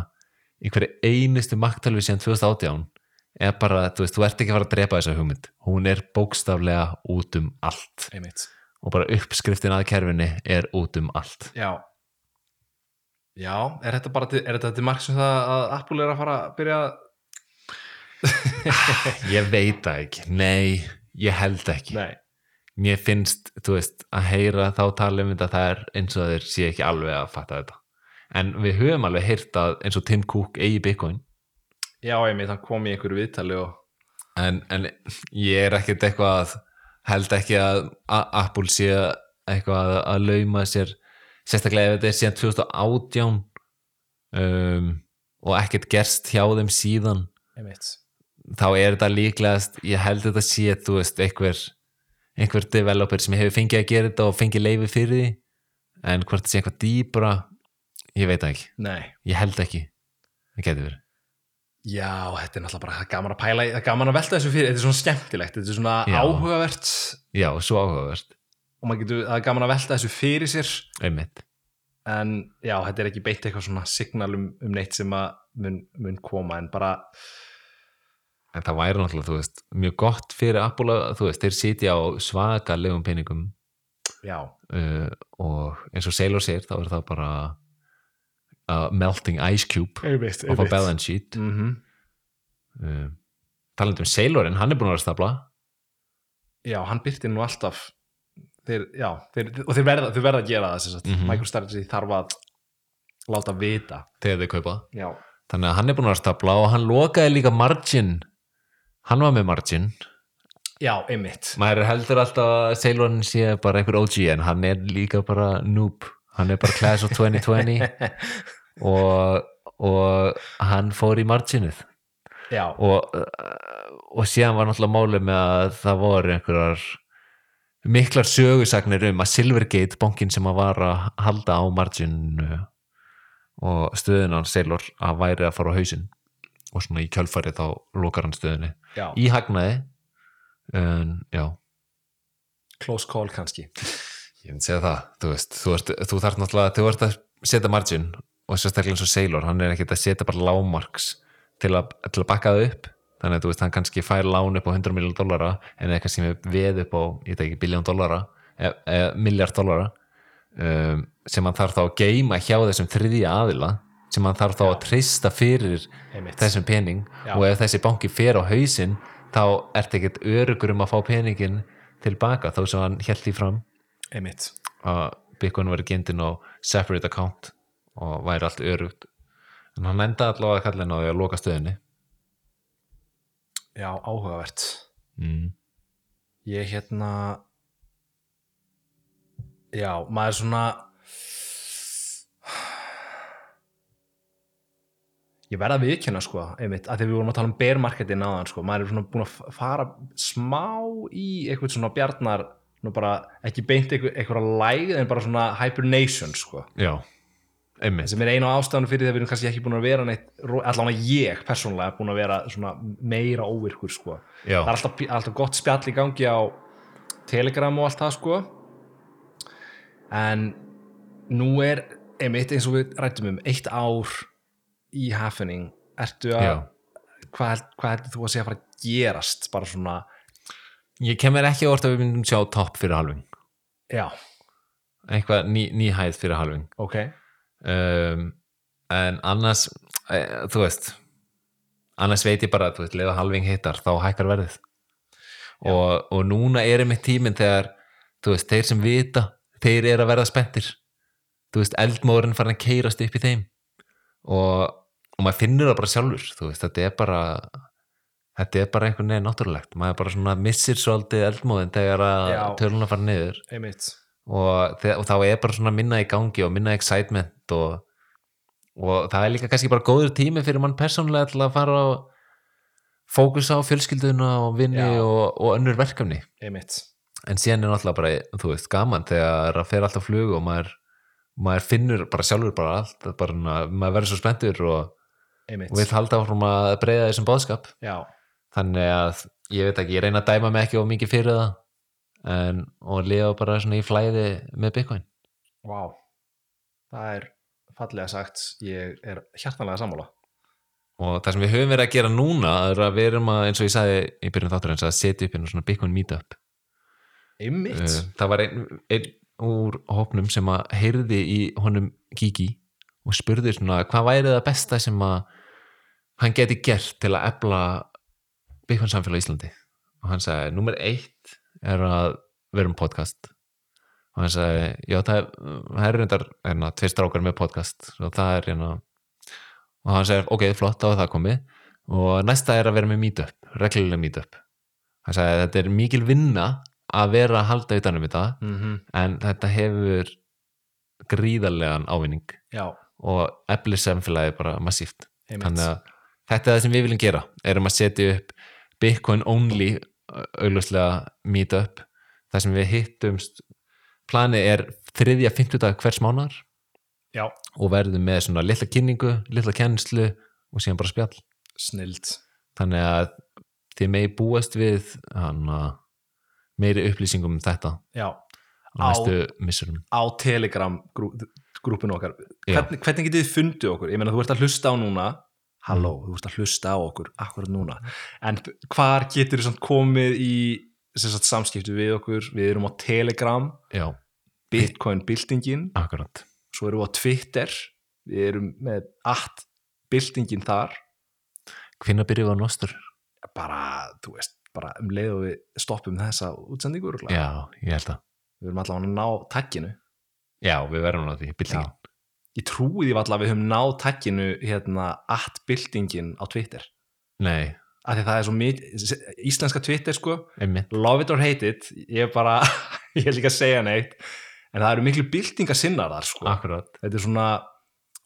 í hverju einustu maktalvi síðan 2018 er bara, þú veist, þú ert ekki að fara að drepa þessa hugmynd. Hún er bókstaflega út um allt. Einmitt. Og bara uppskriftin að kerfinni er út um allt. Já. Já, er þetta bara er þetta til marg sem það að Apple er að fara að byrja? Að- ég veit það ekki, nei ég held ekki, Nei, mér finnst þú veist, að heyra þá tala um þetta það er eins og þeir sé ekki alveg að fatta þetta. En við höfum alveg heyrt að eins og Tim Cook eigi Bitcoin já, ég meit, hann kom í einhverju viðtali og en, en ég er ekkert eitthvað að held ekki að Apple sé eitthvað að, að lauma sér sérstaklega ef þetta er síðan 2018 um, og ekkert gerst hjá þeim síðan þá er þetta líklegast ég held þetta sé, þú veist, einhver einhver developer sem hefur fengið að gera þetta og fengið leifi fyrir því en hvort það sé eitthvað dýbra ég veit ekki, Nei, ég held ekki. Það getur verið já, þetta er náttúrulega bara gaman að pæla, er gaman að velta þessu fyrir þetta er svona skemmtilegt, þetta er svona Já. áhugavert. Já, svo áhugavert, og maður getur, það er gaman að velta þessu fyrir sér. Einmitt. En já, þetta er ekki beitt eitthvað svona signal um, um neitt sem að mun, mun koma en bara, en það væri náttúrulega, þú veist, mjög gott fyrir Apple þú veist, þeir sitja á svakalegum peningum. Já, uh, og eins og Sailor segir, þá er það bara a melting ice cube einmitt, of a balance sheet. Mm -hmm. uh, talandi um Sailorin, hann er búin að vera að stapla já, hann byrti nú alltaf. Þeir, já, þeir, og þeir verða, þeir verða að gera það sagt, Mhm. MicroStrategy þarf að láta vita. Þegar þeir kaupa. Já, þannig að hann er búin að vera að stapla og hann lokaði líka margin. Hann var með margin. Já, einmitt. Maður heldur alltaf að Sailorin sé bara einhver OG en hann er líka bara noob hann er bara class of 2020 og, og hann fór í marginið já, og, og síðan var náttúrulega málið með að það voru einhverjar miklar sögusagnir um að Silvergate bankin sem að var að halda á margin og stöðun hans Sailor að væri að fara á hausinn. Og svona í kjölfari þá lokar hann stöðunni. Í hagnaði en já, close call kannski ég myndi segja það þú veist, þú, ert, þú þarf náttúrulega þú ert að setja margin og sérstaklega eins og Sailor, hann er ekkert að setja bara lágmarks til að, til að bakka það upp. Þannig að þú veist, hann kannski fær lán upp á 100 miljón dollara en sem er veð upp á ég veit ekki, biljón dollara e, e, miljard dollara um, sem hann þarf þá að geima hjá þessum þriðja aðila sem hann þarf þá að treysta fyrir einmitt, þessum pening. Já. og ef þessi banki fer á hausinn þá ert ekkert örugur um að fá peningin tilbaka þó sem hann held í fram einmitt. að Bitcoin væri gindin á separate account og væri allt örugt. En hann endaði allavega að kalla henni á því að loka stöðinni. Já, áhugavert. Mm. ég hérna já, maður svona ég verða að viðkjöna sko, einmitt, að því við vorum að tala um bear marketin áðan sko, maður er svona búin að fara smá í eitthvað svona bjarnar nú bara ekki beint eitthvað, eitthvað lægð en bara svona hibernation sko. Já, einmitt. Sem er einu ástæðan fyrir því að við erum kannski ekki búin að vera neitt, allan að ég persónulega búin að vera svona meira óvirkur sko. Já, það er alltaf, alltaf gott spjall í gangi á Telegram og allt það sko. En nú er einmitt eins og við rættum um eitt ár í happening. Ertu að, hvað, hvað heldur þú að segja að fara að gerast? Bara svona, ég kemur ekki orð að við myndum sjá topp fyrir halving. Já, eitthvað ný, ný hæð fyrir halving. Ok. Um, en annars e, þú veist annars veit ég bara að leða halving hittar þá hækkar verðið. Og, og núna er einmitt tíminn þegar þú veist, þeir sem vita þeir eru að verða spenntir. Þú veist, eldmóðurinn farin að keirast upp í þeim. Og, og maður finnur það bara sjálfur þú veist, þetta er bara þetta er bara einhvern veginn náttúrulegt. Maður bara svona missir svolítið eldmóðin þegar að töluna fara niður. Og, þe- og þá er bara svona minna í gangi og minna excitement og, og það er líka kannski bara góður tími fyrir mann persónlega til að fara og fókusa á fjölskylduna og vinni og, og önnur verkefni. Einmitt. En síðan er náttúrulega bara, þú veist, gaman þegar það fer alltaf flug og maður maður finnur bara sjálfur bara allt. Bara, maður verður svo spenntur og, einmitt, halda áfram að breyða þessum bóðskap já, þannig að ég veit ekki, ég reyna að dæma mig ekki of mikið fyrir það en, og lifa bara svona í flæði með Bitcoin. Vá. Það er fallega sagt ég er hjartanlega sammála. Og það sem við höfum verið að gera núna er að við erum að, eins og ég sagði í byrjun þáttur eins að setja upp hérna svona Bitcoin meetup. Einmitt. uh, það var einn ein úr hópnum sem að heyrði í honum Gigi og spurði svona hvað væri það besta sem að hann geti gert til að efla Bitcoin samfélag í Íslandi. Og hann sagði, nummer eitt er að vera um podcast. Og hann sagði, já það er, það er reyndar hérna, tveir strákar með podcast. Og það er hérna og hann sagði, ok, flott, þá er það komið. Og næsta er að vera með meetup, reglulega meetup. Hann sagði, þetta er mikil vinna að vera að halda utan um þetta Mm en þetta hefur gríðarlegan ávinning. Já, og eflir samfélagi bara massíft. Einmitt. þannig að þetta er það sem við viljum gera erum að setja upp Bitcoin only augljóslega meetup þar sem við hittumst planið er þriðja fimmtudag hvers mánar Já, og verðum með svona litla kynningu, litla kennslu og síðan bara spjall snild. þannig að þið megi búast við hana, meiri upplýsingum um þetta Já, á næstu missurum á Telegram grú, grúpinu okkar. Já. Hvernig, hvernig getið þið fundið okkur? Ég meina, þú ert að hlusta á núna. Halló, þú ert að hlusta á okkur akkurat núna. En hvar getur þið komið í sagt, samskipti við okkur? Við erum á Telegram, já, Bitcoin byltingin, akkurat svo erum við á Twitter, við erum með allt byltingin þar. hvenær byrjuðu að nostur? Bara, þú veist, bara um leið og við stoppum þessa útsendingu örugglega. já, ég held að Við erum allavega að ná takkinu. já, við verðum á því, byltingin Ég trúi því allavega að við höfum náð takkinu hérna at byltingin á Twitter. nei, Af því það er svo mikið, íslenska Twitter sko, einmitt love it or hate it, ég er bara, ég er líka að segja neitt, en það eru miklu byltingasinnar þar sko. akkurat Þetta er svona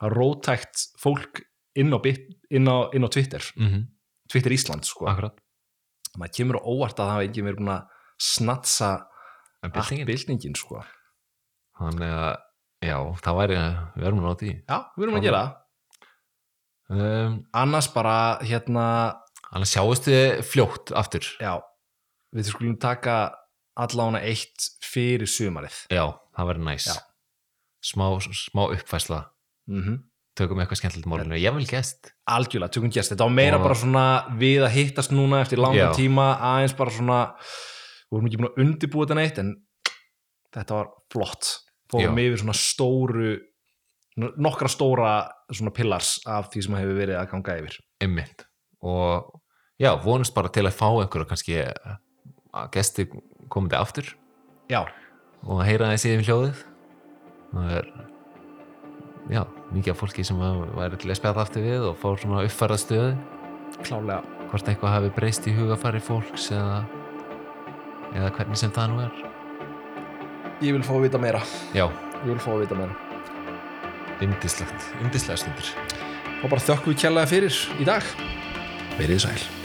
rótækt fólk inn á, inn á, inn á Twitter, mm Twitter Ísland sko. akkurat Maður kemur á óvart að það hafa ekki verið búin að snatsa byltingin, byltingin sko. þannig að já, það væri, við verðum á því. Já, við erum að gera um, Annars bara hérna annars sjáust þið fljótt aftur. Já, við skulum taka allána eitt fyrir sumarið. já, það væri næs. Já. smá, smá uppfæsla Mm tökum eitthvað skemmtilegt málinu, ég vil gest Algjörlega, tökum gæst. Þetta var meira Og- bara svona við að hittast núna eftir langa tíma, aðeins bara svona, við vorum ekki búin að undirbúa þetta neitt, en þetta var flott. Fórum yfir svona stóru, nokkra stóra svona pillars af því sem hefur verið að ganga yfir. einmitt. Og já, vonust bara til að fá einhverja kannski að gesti komandi aftur. Já, og að heyra þessi yfir hljóðið. Það er já, mikið af fólki sem væri til að spjalla aftur við og fá svona uppfærða stöðu klálega. hvort eitthvað hafi breyst í hugafæri fólks eða, eða hvernig sem það nú er Ég vil fá að vita meira. já, Ég vil fá að vita meira. yndislegt, yndislega stundir Og bara þökkum við kjallaði fyrir í dag. Verið sæl.